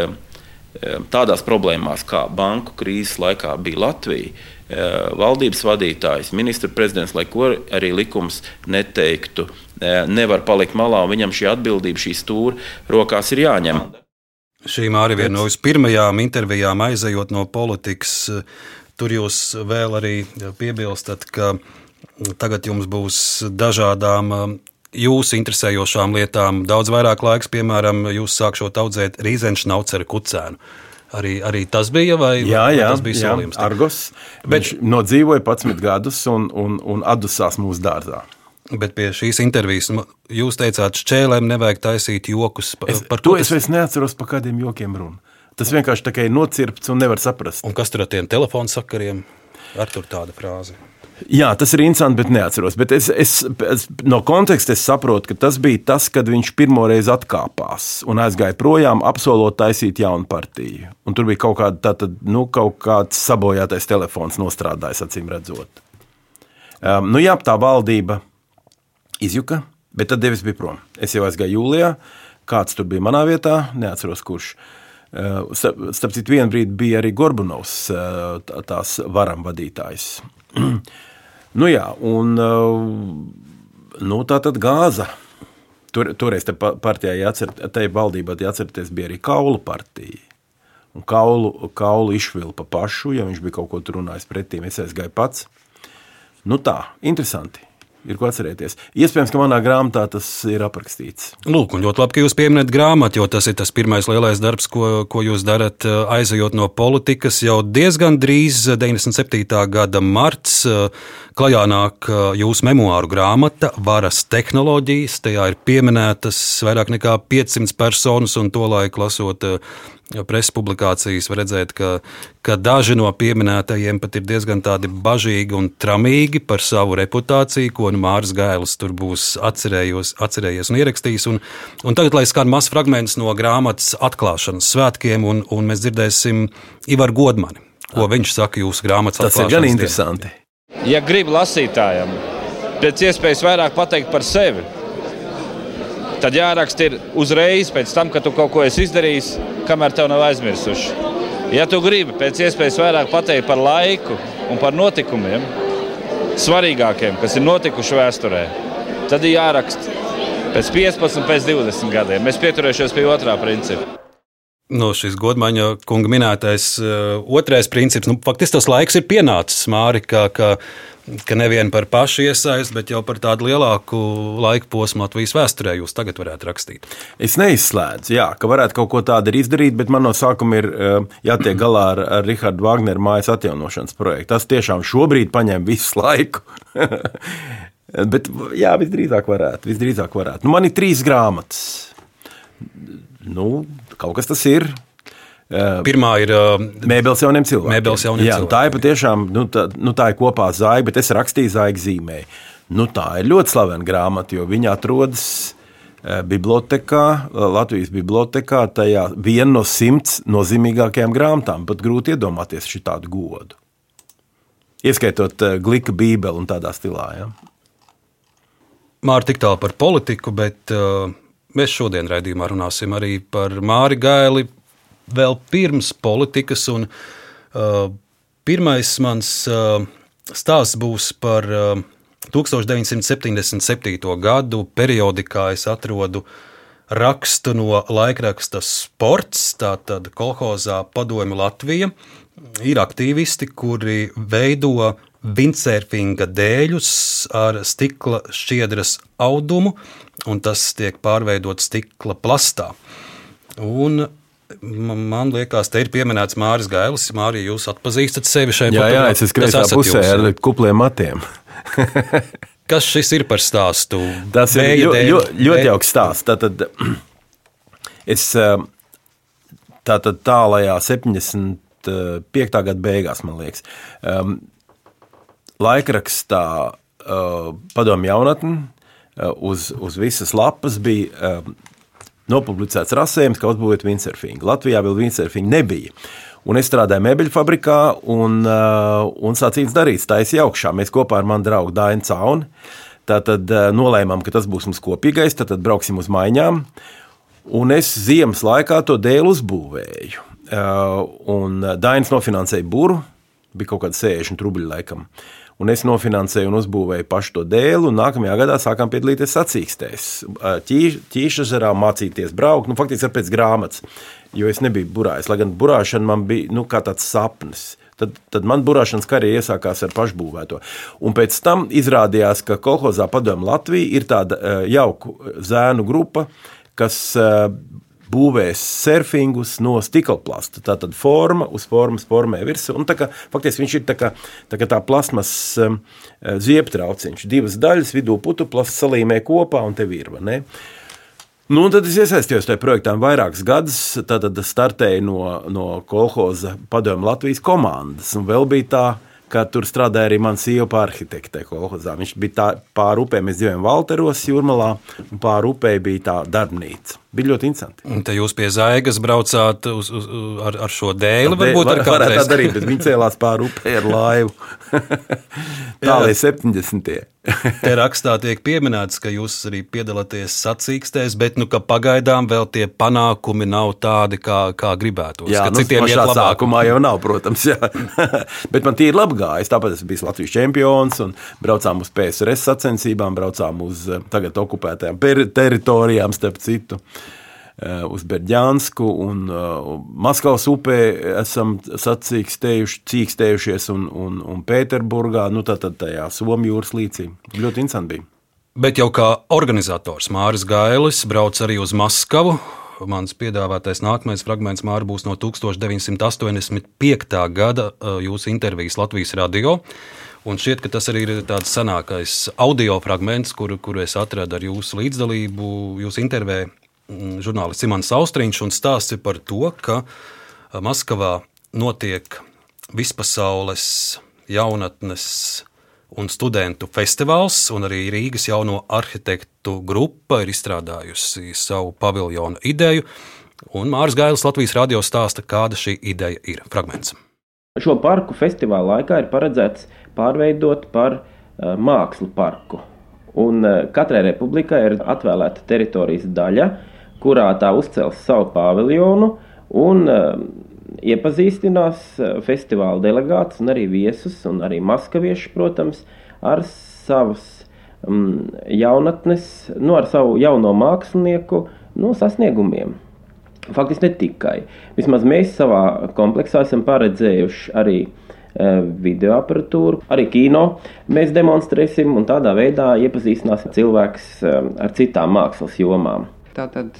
tādās problēmās, kā banku krīzes laikā bija Latvija, valdības vadītājs, ministra prezidents, lai ko arī likums neteiktu, nevar palikt malā, un viņam šī atbildība, šī stūra rokās ir jāņem. Šī arī viena no pirmajām intervijām aizejot no politikas Tur jūs vēl arī piebilstat, ka tagad jums būs dažādām um, jūsu interesējošām lietām daudz vairāk laiks, piemēram, jūs sākšot audzēt rīzenšnauceru kucēnu. Arī, arī tas bija, vai, jā, jā, vai tas bija solījums? Jā, Argos. Bet, Viņš nodzīvoja 11 gadus un, un, un atdusās mūsu dārzā. Bet pie šīs intervijas jūs teicāt, šķēlēm nevajag taisīt jokus. Par, es, par to es vairs neatceros, par kādiem jokiem runa. Tas vienkārši tā kā ir nocirpts un nevar saprast. Un kas tur ar tiem telefonu sakariem? Ar tur tāda frāze. Jā, tas ir interesanti, bet neatceros. Bet es, es, es, no konteksta es saprotu, ka tas bija tas, kad viņš pirmoreiz atkāpās un aizgāja projām, apsolot taisīt jaunu partiju. Un tur bija kaut, kāda, tātad, nu, kaut kāds sabojātais telefons nostrādājis, acīm redzot. Um, nu, jā, tā valdība izjuka, bet tad Devis bija prom. Es jau aizgāju jūlijā, kāds tur bija manā vietā, neatceros kurš. Uh, starp citu, vienā brīdī bija arī Gorbunovs, eh, tās varam vadītājs. nu jā, un eh, nu, tā tad gāza. Tur, toreiz partijā, jācer, tai valdībā, jāatcerieties, bija arī kaulu partija. Un kaulu, kaulu izšvilpa pašu, ja viņš bija kaut ko tur runājis pretī, es aizgāju pats. Nu tā, interesanti ir ko atcerēties. Iespējams, ka manā grāmatā tas ir aprakstīts. Lūk, un ļoti labi, ka jūs pieminat grāmatu, jo tas ir tas pirmais lielais darbs, ko, ko jūs darat eh, aizejot no politikas. Jau diezgan drīz, 97. Eh, gada marts, eh, klajā nāk jūsu memoāru grāmata Varas tehnoloģijas. Tajā ir pieminētas vairāk nekā 500 personas, un to laiku lasot preses publikācijas, var redzēt, ka, ka daži no pieminētajiem pat ir diezgan bažīgi un tramīgi par savu reputāciju, ko nu Mārcis Gailis tur būs atcerējies un ierakstījis. Un, un tagad, lai skan mazs fragments no grāmatas atklāšanas svētkiem, un, un mēs dzirdēsim Ivaru Godmani, ko viņš saka jūsu grāmatas atklāšanas. Tas ir gan interesanti. Dienā. Ja grib lasītājam pēc iespējas vairāk pateikt par sevi, tad jāraksta ir uzreiz pēc tam, kad tu kaut ko esi izdarījis, kamēr tev nav aizmirsuši. Ja tu gribi pēc iespējas vairāk pateikt par laiku un par notikumiem, svarīgākiem, kas ir notikuši vēsturē, tad ir jāraksta pēc 15, pēc 20 gadiem. Mēs pieturēsimies pie otrā principa. No šīs godmaņa kunga minētais uh, otrais princips, nu, faktiski tas laiks ir pienācis, Māri, ka, ka ka nevien par pašu iesaistu, bet jau par tādu lielāku laika posmu Latvijas vēsturē jūs tagad varētu rakstīt. Es neizslēdzu, jā, ka varētu kaut ko tādu izdarīt, bet man no sākuma ir eh, jātiek galā ar, ar Rahādu Wagneru mājas atjaunošanas projektu. Tas tiešām šobrīd paņem visu laiku. bet jā, visdrīzāk varētu. Visdrīzāk varētu. Nu, man ir trīs grāmatas. Nu, kaut kas tas ir. Pirmā ir uh, mēbeles jauniem cilvēkiem. Mēbeles jauniem Jā, cilvēkiem. Tā ir patiešām, nu, tā, nu, tā ir kopā zāģa, bet es rakstīju zāģi zīmēju. Nu, tā ir ļoti slavena grāmata, jo viņa atrodas bibliotekā, Latvijas bibliotekā, tajā viena no simts nozīmīgākajām grāmatām. Pat grūti iedomāties šādu godu. Ieskaitot glika bībeli un tādā stilā. Ja? Mārta tik tālu par politiku, bet uh, mēs šodien raidījumā runāsim arī par Māri Gaili, vēl pirms politikas. Un, uh, pirmais mans uh, stāsts būs par uh, 1977. gadu. Periodikā es atrodu rakstu no laikraksta Sports, tātad kolhozā Padomju Latvija. Ir aktīvisti, kuri veido windsurfinga dēļus ar stikla šķiedras audumu, un tas tiek pārveidots stikla plastā. Un Man liekas, te ir pieminēts Mārcis Gailis. Mārija, jūs atpazīstat sevi šeit? Jā, jā, es esmu kreisā pusē jūs, ar kupliem matiem. Kas šis ir par stāstu? Tas ir ļoti, ļoti, ļoti jauks stāsts. Tātad, es tātad tālajā 75. gada beigās, man liekas, um, laikrakstā uh, padomju jaunatni uh, uz, uz visas lapas bija uh, nopublicēts rasējums, ka uzbūvēt windsurfingu. Latvijā vēl windsurfingu nebija. Un es strādāju mēbeļu fabrikā, un, uh, un sācīts darīts, tā es augšā. Mēs kopā ar manu draugu Dainu Cauni. Tātad uh, nolēmām, ka tas būs mums kopīgais, tad brauksim uz maiņām. Un es ziemas laikā to dēlu uzbūvēju. Uh, un Dainis nofinansēja būru, bija kaut kāda 60 rubļu laikam. Uh, un es nofinansēju un uzbūvēju pašu to dēlu. Nākamajā gadā sākām piedalīties sacīkstēs, ķīšezerā mācīties braukt, nu, faktiski pēc grāmatas, jo es nebiju burājis, lai gan burāšana man bija nu, kā tāds sapnis. Tad, tad man burāšanas karjera iesākās ar pašbūvēto. Un pēc tam izrādījās, ka kolhozā padomu Latvija ir tāda jauka zēnu grupa, kas būvēs surfingus no stikla plasta. Tā tad forma uz formas formē kā, faktiski viņš ir tā kā tā, kā tā plasmas um, zieptrauciņš. Divas daļas, vidū putuplasts salīmē kopā un te. Ne? Nu, tad es iesaistījos tajā projektā vairākus gadus. Tad startēju no, no kolhoza padomu Latvijas komandas. Un vēl bija tā, ka tur strādāja arī mans sieva arhitekte kolhozā. Viņš bija tā, pāri upē, mēs dzīvojam Valteros jūrmalā, un pāri upē bija tā darbnīca. Bija ļoti interesanti. Un te jūs pie zaigas braucāt uz, uz, ar, ar šo dēli, varbūt ar kādu tādu darīt, bet viņi cēlās pāri upē ar laivu. Tālāk 70. Te rakstā tiek pieminēts, ka jūs arī piedalāties sacīkstēs, bet nu, pagaidām vēl tie panākumi nav tādi, kā, kā gribētos. Jā, nu, citiem ir labāk. Sākumā jau nav, protams, bet man tīri labi gājis. Tāpēc es biju Latvijas čempions un braucām uz PSRS sacensībām, braucām uz eh, tagad okupētajām teritorijām, starp citu. Eh, uz Berģānsku un uh, Maskavas upē esam sacīkstējušies un, un, un Pēterburgā, nu tātad tajā Somijas jūras līcī. Ļoti interesanti bija. Bet jau kā organizators Māris Gailis brauc arī uz Maskavu. Mans piedāvātais nākamais fragments Māra būs no 1985. gada jūsu intervijas Latvijas radio. Un šķiet, ka tas arī ir tāds senākais audio fragments, kuru, kuru es atradu ar jūsu līdzdalību, jūsu intervijā žurnālists Imants Austriņš, un stāsts ir par to, ka Maskavā notiek vispasaules jaunatnes un studentu festivāls, un arī Rīgas jauno arhitektu grupa ir izstrādājusi savu paviljonu ideju. Un Mārcis Gailis Latvijas radio stāsta, kāda šī ideja ir. Fragments. Šo parku festivāla laikā ir paredzēts pārveidot par uh, mākslu parku. Un uh, katrai republikai ir atvēlēta teritorijas daļa, kurā tā uzcels savu paviljonu un uh, iepazīstinās eh, festivāla delegātus un arī viesus, un arī maskavieši, protams, ar savas um, jaunatnes, nu, ar savu jauno mākslinieku nu, sasniegumiem. Faktiski ne tikai. Vismaz mēs savā kompleksā esam paredzējuši arī uh, video aparatūru, arī kino mēs demonstrēsim un tādā veidā iepazīstināsim cilvēkus uh, ar citām mākslas jomām. Tātad,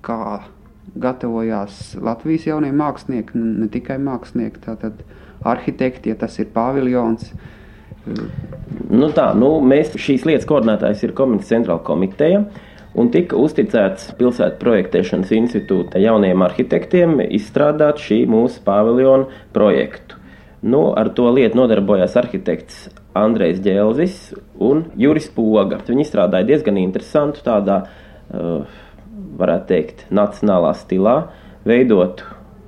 kā gatavojās Latvijas jaunie mākslinieki, ne tikai mākslinieki, tātad arhitekti, ja tas ir paviljons. Nu tā, nu, mēs šīs lietas koordinētājs ir komitēta centrāla komiteja. Un tika uzticēts pilsētu projektēšanas institūta jauniem arhitektiem izstrādāt šī mūsu paviljona projektu. Nu, ar to lietu nodarbojās arhitekts Andrejs Džēlzis un Juris Poga. Viņi izstrādāja diezgan interesantu tādā uh, varētu teikt, nacionālā stilā, veidot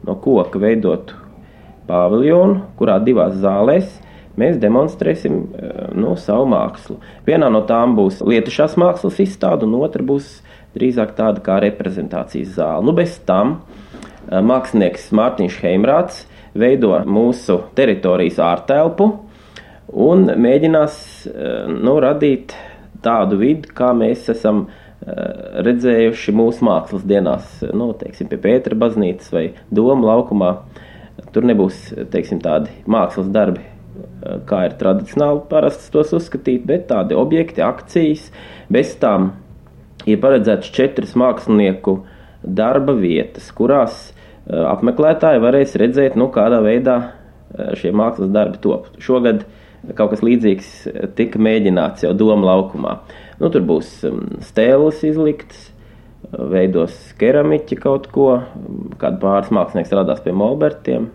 no koka, veidot paviljonu, kurā divās zālēs mēs demonstrēsim eh, nu, savu mākslu. Vienā no tām būs lietušās mākslas izstāde, un otra būs drīzāk tāda kā reprezentācijas zāle. Nu, bez tam eh, mākslinieks Mārtiņš Heimrāts veido mūsu teritorijas ārtelpu un mēģinās nu, radīt tādu vidi, kā mēs esam uh, redzējuši mūsu mākslas dienās, nu, teiksim, pie Pētera baznīcas vai Doma laukumā. Tur nebūs teiksim, tādi mākslas darbi, eh, kā ir tradicionāli parasts tos uzskatīt, bet tādi objekti, akcijas. Bez tām ir paredzētas četras mākslinieku darba vietas, kurās eh, apmeklētāji varēs redzēt, nu, kādā veidā šie mākslas darbi top. Šogad kaut kas līdzīgs tika mēģināts jau Doma laukumā. Nu, tur būs um, stēles izliktas, veidos keramiķi kaut ko, kāda pāris mākslinieks strādās pie molbertiem,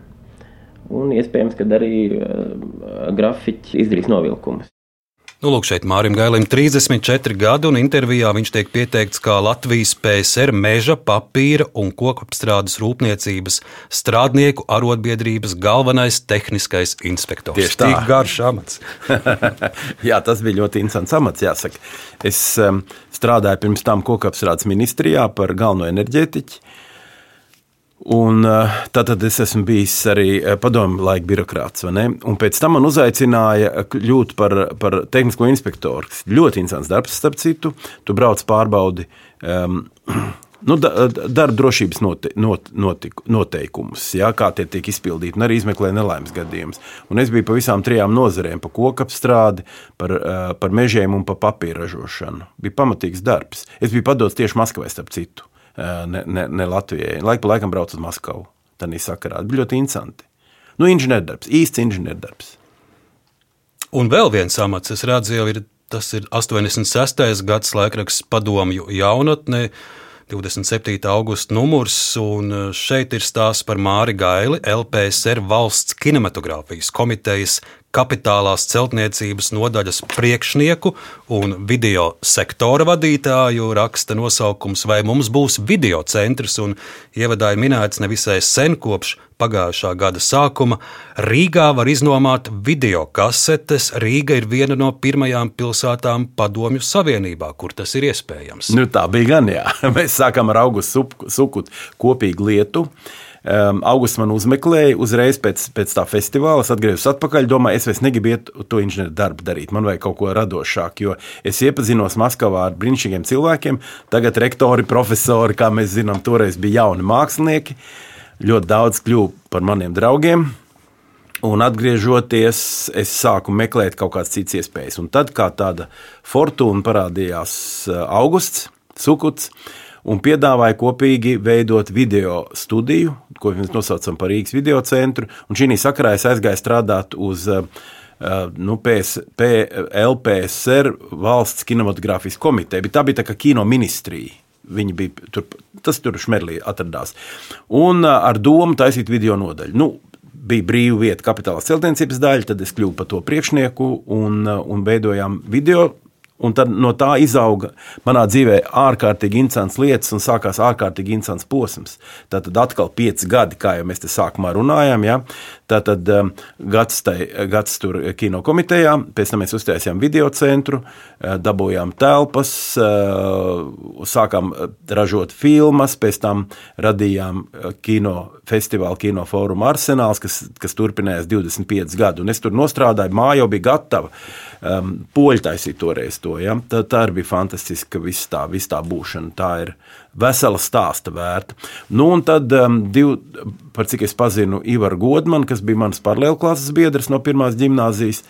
un iespējams, ka arī uh, grafiķi izdarīs novilkumus. Nu, lūk, šeit Mārim Gailim 34 gadi, un intervijā viņš tiek pieteikts kā Latvijas PSR meža, papīra un kokapstrādes rūpniecības strādnieku arotbiedrības galvenais tehniskais inspektors. Tieši tā. Tik garš amats. Jā, tas bija ļoti interesants amats, jāsaka. Es um, strādāju pirms tam kokapstrādes ministrijā par galveno enerģētiķu. Un, eh, tātad es esmu bijis arī eh, padomju laika birokrāts. Un pēc tam man uzaicināja kļūt par, par tehnisko inspektoru. Ļoti interesants darbs, starp citu. Tu brauc pārbaudi um, nu, darba drošības note, not, notiku, noteikumus, ja, kā tie tiek izpildīti, un arī izmeklē nelaimes gadījumus. Un es biju pa visām trijām nozarēm, pa kokapstrādi, par, uh, par mežiem un pa papīra ražošanu. Bija pamatīgs darbs. Es biju padots tieši Maskavai, starp citu ne, ne, ne Latvijai. Laik pa laikam braucu uz Maskavu. Tā sakarā bija ļoti interesanti. Nu, inženierdarbs, īsts inženierdarbs. Un vēl viens amats, es redzu, jau ir tas ir 86. gads laikraksts padomju jaunatnē. 27. augusta numurs, un šeit ir stāsts par Māri Gaili, LPSR valsts kinematogrāfijas komitejas kapitālās celtniecības nodaļas priekšnieku un video sektora vadītāju raksta nosaukums, vai mums būs video centrs, un ievadā ir minēts nevisai sen kopš pagājušā gada sākuma. Rīgā var iznomāt video kasetes. Rīga ir viena no pirmajām pilsētām Padomju Savienībā, kur tas ir iespējams. Nu, tā bija gan, jā. Mēs sākām ar augustu sukut kopīgu lietu. Um, Augusts man uzmeklēja uzreiz pēc, pēc tā festivāla. Es atgriezos atpakaļ, domāju, es vairs negribu iet to inženieru darbu darīt. Man vajag kaut ko radošāku, jo es iepazinos Maskavā ar brīnišķīgiem cilvēkiem. Tagad rektori, profesori, kā mēs zinām, toreiz bija jauni mākslinieki. Ļoti daudz kļuvu par maniem draugiem. Un atgriežoties, es sāku meklēt kaut kādas citas iespējas. Un tad, kā tāda fortūna parādījās eh, Augusts Sukuts, un piedāvāja kopīgi veidot video studiju, ko mēs nosaucam par Rīgas video centru. Un šī sakarā es aizgāju strādāt uz uh, nu, PS, PLPSR valsts kinematogrāfijas komiteju, bet tā bija tā kā kino ministrija. Viņi bija tur, tas tur Šmerlī atradās. Un ar domu taisīt video nodaļu. Nu, bija brīva vieta kapitāla celtniecības daļa, tad es kļuvu par to priekšnieku un, un veidojām video Un tad no tā izauga manā dzīvē ārkārtīgi interesants lietas un sākās ārkārtīgi interesants posms. Tad atkal pieci gadi, kā jau mēs te sākumā runājām, ja? Tātad um, gads, tai, gads tur kino komitejā, pēc tam mēs uztaisījām video centru, uh, dabūjām telpas, uh, sākām uh, ražot filmas, pēc tam radījām kino festivālu, kino fórumu arsenāls, kas, kas turpinājās 25 gadu. Un es tur nostrādāju, māja jau bija gatava. Um, Poļi taisīja toreiz to. Ja? Tā, tā arī bija fantastiska viss tā, vis tā būšana. Tā ir vesela stāsta vērta. Nu, un tad, um, div, par cik es pazinu Ivaru Godmanu, kas bija mans paralēlklases biedrs no pirmās gimnāzijas,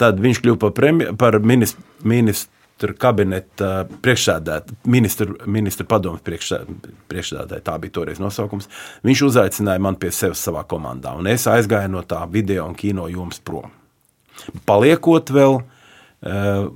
tad viņš kļuva par, premj, par ministru. Ministru kabineta priekšsēdētāja, ministra, ministra padomus priekšsēdētāja, tā bija toreiz nosaukums. Viņš uzaicināja mani pie sevis savā komandā, un es aizgāju no tā video un kino jomas prom. Paliekot vēl, uh,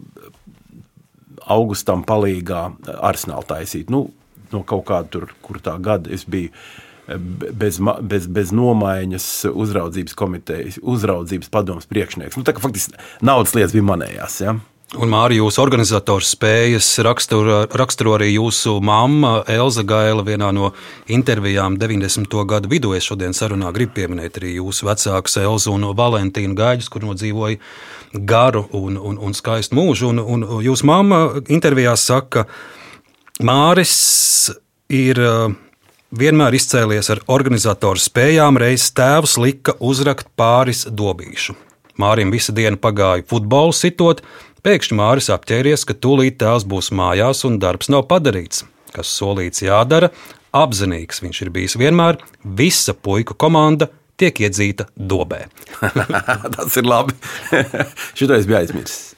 augustam palīgā arsenālu taisīt. Nu, no kaut kāda tur, kur tā gada es biju eh, bez, bez, bez nomaiņas uzraudzības komitejas, uzraudzības padomus priekšnieks. Nu, tā kā faktiski naudas lietas bija manējās. Ja? Un Mārija, jūsu organizators spējas raksturo, raksturo arī jūsu mamma Elza Gaila vienā no intervijām 90. gadu vidū. Es šodien sarunā gribu pieminēt arī jūsu vecākus Elzu un Valentīnu Gaidus, kur nodzīvoja garu un, un, un skaistu mūžu. Un, un jūsu mamma intervijā saka, Māris ir vienmēr izcēlies ar organizatoru spējām, reiz tēvs lika uzrakt pāris dobīšu. Mārim visu dienu pagāja futbolu sitot, Pēkšņi Māris apķēries, ka tūlīt tēvs būs mājās un darbs nav padarīts. Kas solīts jādara, apzinīgs viņš ir bijis vienmēr, visa puiku komanda tiek iedzīta dobē. Tas ir labi. Šito es biju aizmirsis.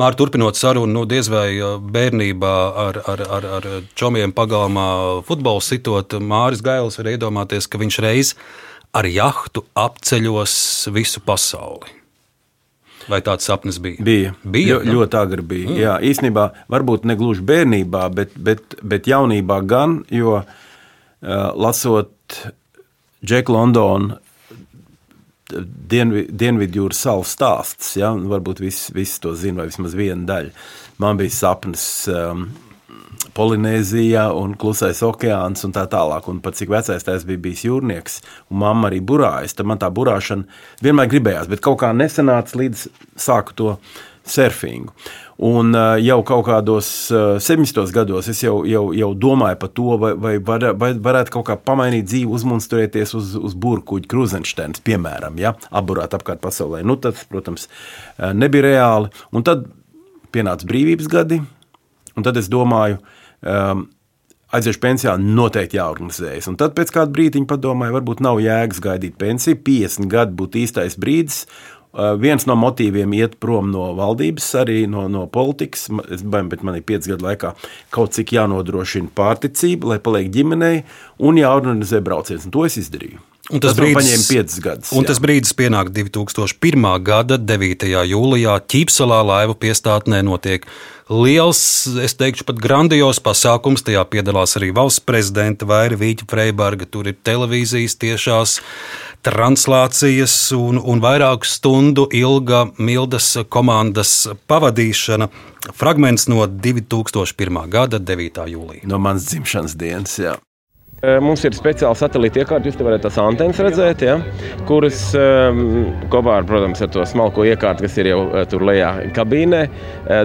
Mārta, turpinot sarunu, nu, diez vai bērnībā ar, ar, ar, ar čomiem pagalmā futbolu sitot, Māris Gailis var iedomāties, ka viņš reiz ar jahtu apceļos visu pasauli. Vai tāds sapnis bija? Bija. bija Ļo, ļoti agri bija. Mm. Jā, īstenībā, varbūt ne gluži bērnībā, bet, bet, bet jaunībā gan, jo uh, lasot Džeku Londonu Dienvi, Dienvidjūras salu stāsts, ja, varbūt visi, visi to zina, vai vismaz viena daļa. Man bija sapnis. Um, Polinēzija un Klusais okeāns un tā tālāk. Un pat cik vecais tas bija bijis jūrnieks, un mamma arī burājas, tad man tā burāšana vienmēr gribējās, bet kaut kā nesenāca līdz sāku to surfingu. Un uh, jau kaut kādos 70. Uh, gados es jau, jau, jau domāju par to, vai, vai, var, vai varētu kaut kā pamainīt dzīvi, uzmunsturēties uz, uz burbuļkuģa Kruzensteins, piemēram, ja, apburāt apkārt pasaulē. Nu, tas, protams, uh, nebija reāli. Un tad pienāca brīvības gadi, un tad es domāju, um, aiziešu pensijā, noteikti jāorganizējas. Un tad pēc kāda brīdiņa padomāju, varbūt nav jēgas gaidīt pensiju, 50 gadi būtu īstais brīdis. Uh, viens no motīviem iet prom no valdības, arī no, no politikas. Es domāju, bet man ir pieci gadu laikā kaut cik jānodrošina pārticība, lai paliek ģimenei un jāorganizē brauciens. Un to es izdarīju. Un tas, tas brīdis, gadus. Un jā. tas brīdis pienāk 2001. gada 9. jūlijā Ķīpselā laivu piestātnē notiek liels, es teikšu, pat grandios pasākums. Tajā piedalās arī valsts prezidenta Vaira Vīķa Freiberga. Tur ir televīzijas tiešās translācijas un, un vairāku stundu ilga Mildas komandas pavadīšana. Fragments no 2001. gada 9. jūlijā. No manas dzimšanas dienas, jā. Mums ir speciāla satelīta iekārta, jūs te varat tās antenas redzēt, ja, kuras kopā ar, protams, ar to smalko iekārtu, kas ir jau tur lejā kabīnē,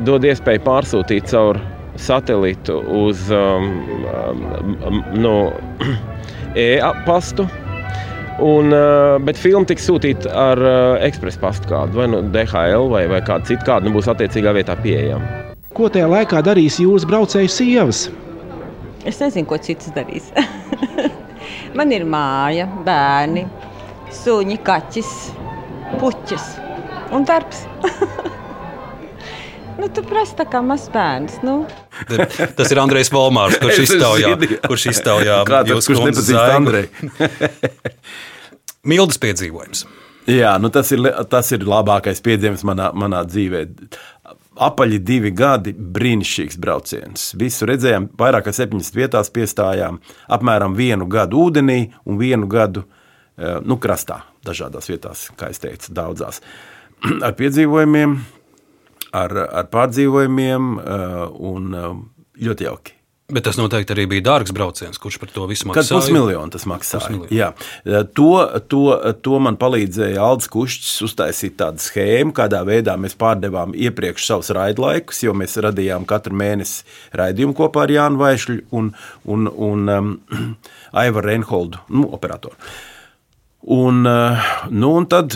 dod iespēju pārsūtīt caur satelītu uz um, um, no e-pastu. Un, bet filma tiks sūtīta ar ekspresa pastu kādu, vai nu DHL, vai, vai kādu citu, kādu nu būs attiecīgā vietā pieejama. Ko tajā laikā darīs jūras braucēju sievas? Es nezinu, ko cits darīs. Man ir māja, bērni, suņi, kaķis, puķis un darbs. Nu, tu prasa tā kā mazs bērns. Nu. Tas ir Andrejs Volmārs, kurš iztaujā, kurš iztaujā jūs, kurš nepazīst Andreju. Mildes piedzīvojums. Jā, nu tas, ir, tas ir labākais piedzīvojums manā, manā dzīvē apaļi divi gadi, brīnišķīgs brauciens. Visu redzējām, vairāk kā septiņas vietās piestājām, apmēram vienu gadu ūdenī un vienu gadu nu, krastā, dažādās vietās, kā jau teicu, daudzās. Ar piedzīvojumiem, ar, ar pārdzīvojumiem un ļoti jauki. Bet tas noteikti arī bija dārgs brauciens, kurš par to visu maksāja. Kad pusmiljonu tas maksāja. Pusmiljonu. Jā. To, to, to man palīdzēja Aldis Kušķis uztaisīt tādu schēmu, kādā veidā mēs pārdevām iepriekš savus raidlaikus, jo mēs radījām katru mēnesi raidījumu kopā ar Jānu Vaišļu un, un, un um, Aivaru Reinholdu, nu, operatoru. Un, uh, nu, un tad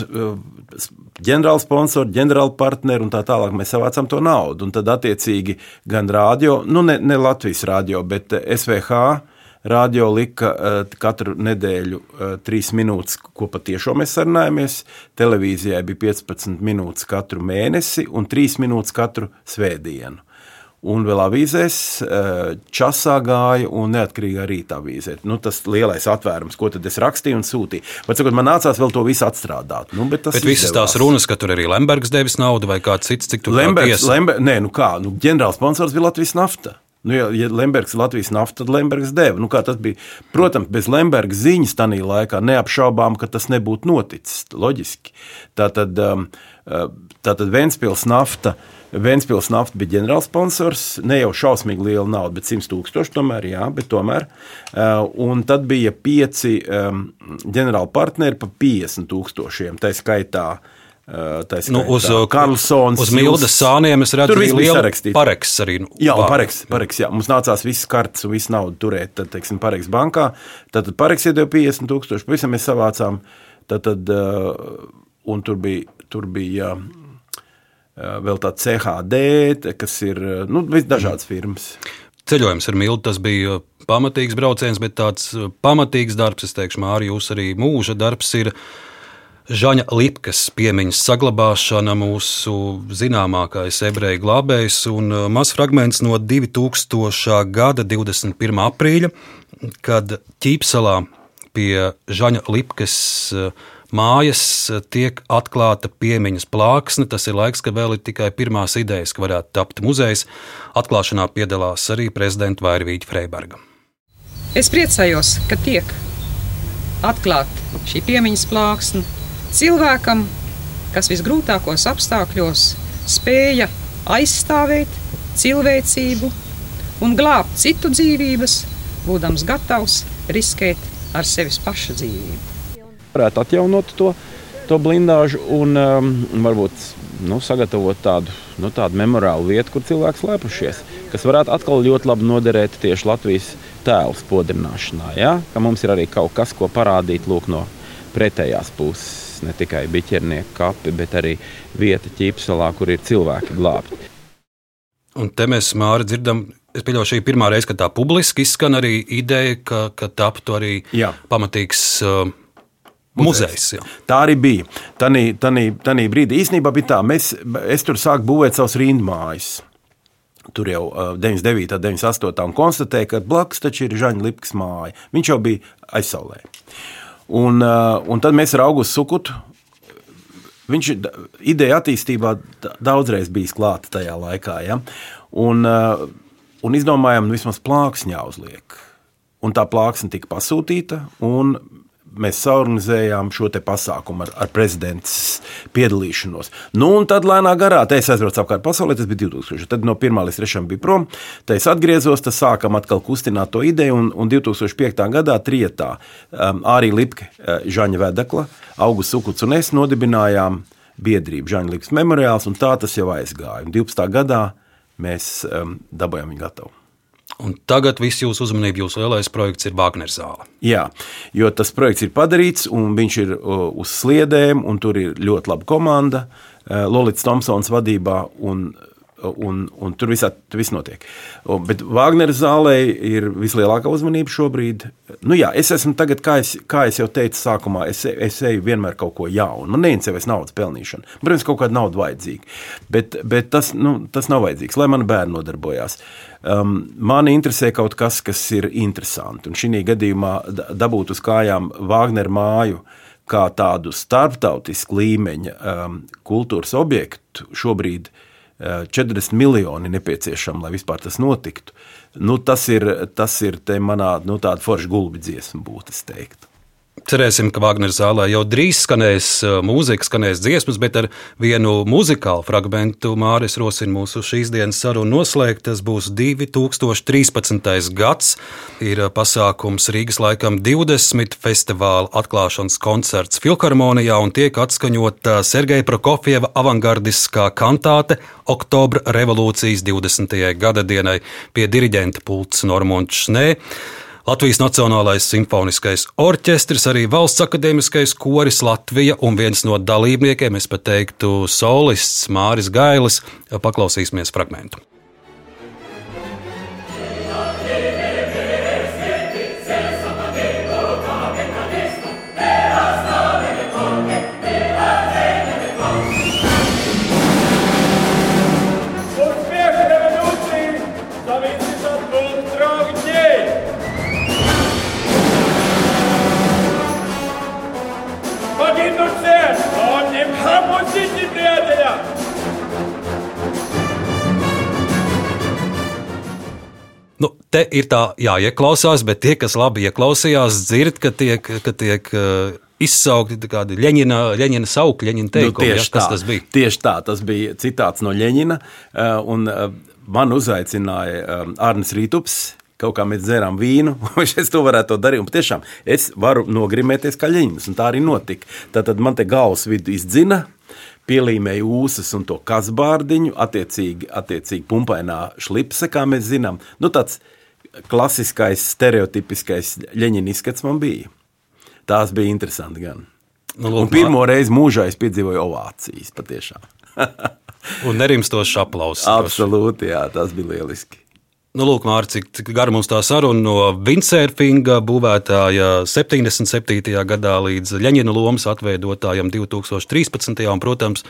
ģenerāla sponsori, ģenerāla partneri un tā tālāk. Mēs savācām to naudu. Un tad, attiecīgi, gan rādio, nu ne, ne Latvijas rādio, bet SVH radio lika katru nedēļu trīs minūtes, ko patiešām mēs sarunājamies. Televīzijai bija 15 minūtes katru mēnesi un 3 minūtes katru svētdienu. Un vēl avīzēs, eh, časā gāja un neatkarīgā rītā avīzē. Nu, tas lielais atvērums, ko tad es rakstīju un sūtīju. Bet, sakot, man nācās vēl to visu atstrādāt. Nu, bet bet visas tās runas, ka tur arī Lembergs devis naudu vai kāds cits, cik tur Lembergs, Lembergs, nē, nu kā, nu, ģenerāls sponsors bija Latvijas nafta. Nu, ja, ja Lembergs ir Latvijas nafta, tad Lembergs deva. Nu, Protams, bez Lemberga ziņas tajā laikā neapšaubām, ka tas nebūtu noticis. Loģiski. Tā tad, um, uh, tā tad Ventspils nafta. Uh, Vēnspils nafta bija ģenerālsponsors. Ne jau šausmīgi liela nauda, bet 100 tūkstoši tomēr, jā, bet tomēr. Uh, un tad bija pieci ģenerāli partneri pa 50 tūkstošiem. Tā skaitā uh, Tā nu, uz Karlsons, uz Mildas sāniem es redzu, ka bija liela pareks arī. Nu, jā, pareks, pareks, jā. Mums nācās visas kartes un visu naudu turēt, tad, teiksim, pareks bankā. Tad pareks iedeva 50 tūkstoši, pavisam mēs savācām. Tad, tad, un tur bija, tur bija Eh, vēl tāds CHD, kas ir eh, nu, dažādas firmas. Ceļojums ar Miltu tas bija pamatīgs brauciens, bet tāds eh, pamatīgs darbs, es teikšu, Mārija, jūs arī mūža darbs ir. Žaņa Lipkas piemiņas saglabāšana, mūsu zināmākais ebreju glābējs, un mazs fragments no 2000. gada 21. aprīļa, kad Ķīpselā pie Žaņa Lipkas uh, mājas eh, tiek atklāta piemiņas plāksne. Tas ir laiks, kad vēl ir tikai pirmās idejas, ka varētu tapt muzejs. Atklāšanā piedalās arī prezidenta Vairvīķa Freiberga. Es priecājos, ka tiek atklāta šī piemiņas plāksne cilvēkam, kas visgrūtākos apstākļos spēja aizstāvēt cilvēcību un glābt citu dzīvības, būdams gatavs riskēt ar sevis paša dzīvību varētu atjaunot to, to blindāžu un um, varbūt nu, sagatavot tādu, nu, tādu memoriālu vietu, kur cilvēks lepušies, kas varētu atkal ļoti labi noderēt tieši Latvijas tēlu spodrināšanā. Ja? Ka mums ir arī kaut kas, ko parādīt lūk, no pretējās puses. Ne tikai biķernieku kapi, bet arī vieta ķīpselā, kur ir cilvēki glābti. Un te mēs māri dzirdam, es pieļauju, šī ir pirmā reize, kad tā publiski izskan arī ideja, ka, ka taptu arī Jā. pamatīgs uh, Muzejs. Jā. Tā arī bija. Tanī brīdī īstenībā bija tā, mēs, es tur sāku būvēt savus rindmājas. Tur jau uh, 99, 98 un konstatēja, ka blakus taču ir Žaņa Lipkas māja. Viņš jau bija aizsaulē. Un, un tad mēs ar Augustu Sukutu, viņš ideja attīstībā daudzreiz bijis klāta tajā laikā. Ja? Un, un izdomājām, nu vismaz plāksni jāuzliek. Un tā plāksne tika pasūtīta, un mēs saorganizējām šo pasākumu ar, ar prezidents piedalīšanos. Nu, un tad lēnā garā, te es aizbraucu apkārt pasaulē, tas bija 2000. Tad no 1 līdz 3 bija prom, tad es atgriezos, tad sākam atkal kustināt to ideju, un, un 2005. gadā trietā um, arī Lipke, uh, Žaņa Vedekla, Augusts Sukuts un es nodibinājām biedrību Žaņa Lipkas memoriāls, un tā tas jau aizgāja. Un 12. gadā mēs um, dabūjām viņu gatavu. Un tagad viss jūsu uzmanība, jūsu lielais projekts ir Wagner zāle. Jā, jo tas projekts ir padarīts, un viņš ir uz sliedēm, un tur ir ļoti laba komanda. Eh, Lorija Thompsons vadībā, un un, un tur visā, viss notiek. Bet Wagner zālē ir vislielākā uzmanība šobrīd. Nu, jā, es esmu tagad, kā es, kā es jau teicu, sākumā, es, es eju vienmēr kaut ko jaunu. Man neinteresē naudas pelnīšana. Protams, kaut kāda nauda vajadzīga. Bet, bet tas, nu, tas nav vajadzīgs, lai mani bērni nodarbojās. Um, mani interesē kaut kas, kas ir interesanti. Un šī gadījumā dabūt uz kājām Wagner māju kā tādu starptautisku līmeņa um, kultūras objektu šobrīd ir 40 miljoni nepieciešami, lai vispār tas notiktu. Nu, tas ir, tas ir manā nu, forša gulbi dziesma, būtu es teiktu. Cerēsim, ka Vāģneru zālē jau drīz skanēs uh, mūzika, skanēs dziesmas, bet ar vienu muzikālu fragment Māris rosina mūsu šīs dienas sarunu noslēgt. Tas būs 2013. gads. Ir uh, pasākums Rīgas laikam 20 festivāla atklāšanas koncerts Filharmonijā un tiek atskaņota Sergeja Prokofieva avangardiskā kantāte Oktobra revolūcijas 20. gada dienai pie diriģenta pults Normunds Šnē. Latvijas Nacionālais simfoniskais orķestris, arī Valsts akadēmiskais koris Latvija un viens no dalībniekiem, es pat teiktu, solists Māris Gailis. Paklausīsimies fragmentu. Nu, te ir tā jāieklausās, bet tie, kas labi ieklausījās, dzird, ka tiek, ka tiek uh, izsaukti kādi Leņķina, Leņķina saukļi, Leņķina teikumi. Nu, tieši ja, tā, tas bija? Tieši tā, tas bija citāts no Leņķina. Un uh, man uzaicināja Arnis Rītups. Kaut kā mēs dzērām vīnu, vai es to varētu darīt. Un patiešām es varu nogrimēties kā ļeņķis, un tā arī notika. Tad, tad man te galvas vidu izdzina, pielīmēja ūsas un to kasbārdiņu, attiecīgi, attiecīgi pumpainā šlipse, kā mēs zinām. Nu, tāds klasiskais, stereotipiskais ļeņķina izskats man bija. Tās bija interesanti gan. Nu, lūk, un pirmo reizi mūžā es piedzīvoju ovācijas patiešām. un nerimstošs aplausus. Absolūti, jā, tas bija lieliski. Nu, lūk, Mārcis, cik, cik gara mums tā saruna no windsurfinga būvētāja 77. gadā līdz Leņķina lomas atveidotājam 2013. un, protams,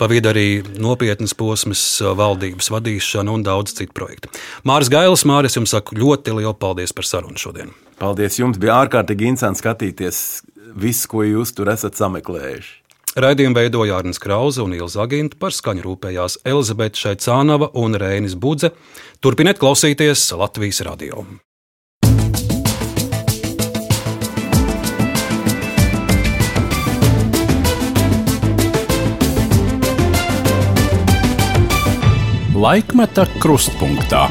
pa vidu arī nopietnas posmas valdības vadīšana un daudz citu projektu. Māris Gailis, Māris, jums saku ļoti lielu paldies par sarunu šodien. Paldies jums, bija ārkārtīgi interesanti skatīties visu, ko jūs tur esat sameklējuši. Raidījumu veidoja Arnēs Krause un Ilza Aginta, par skaņu rūpējās Elizabete Šaicānava un Rēnis Budze. Turpiniet klausīties Latvijas radio. Laikmeta krustpunktā.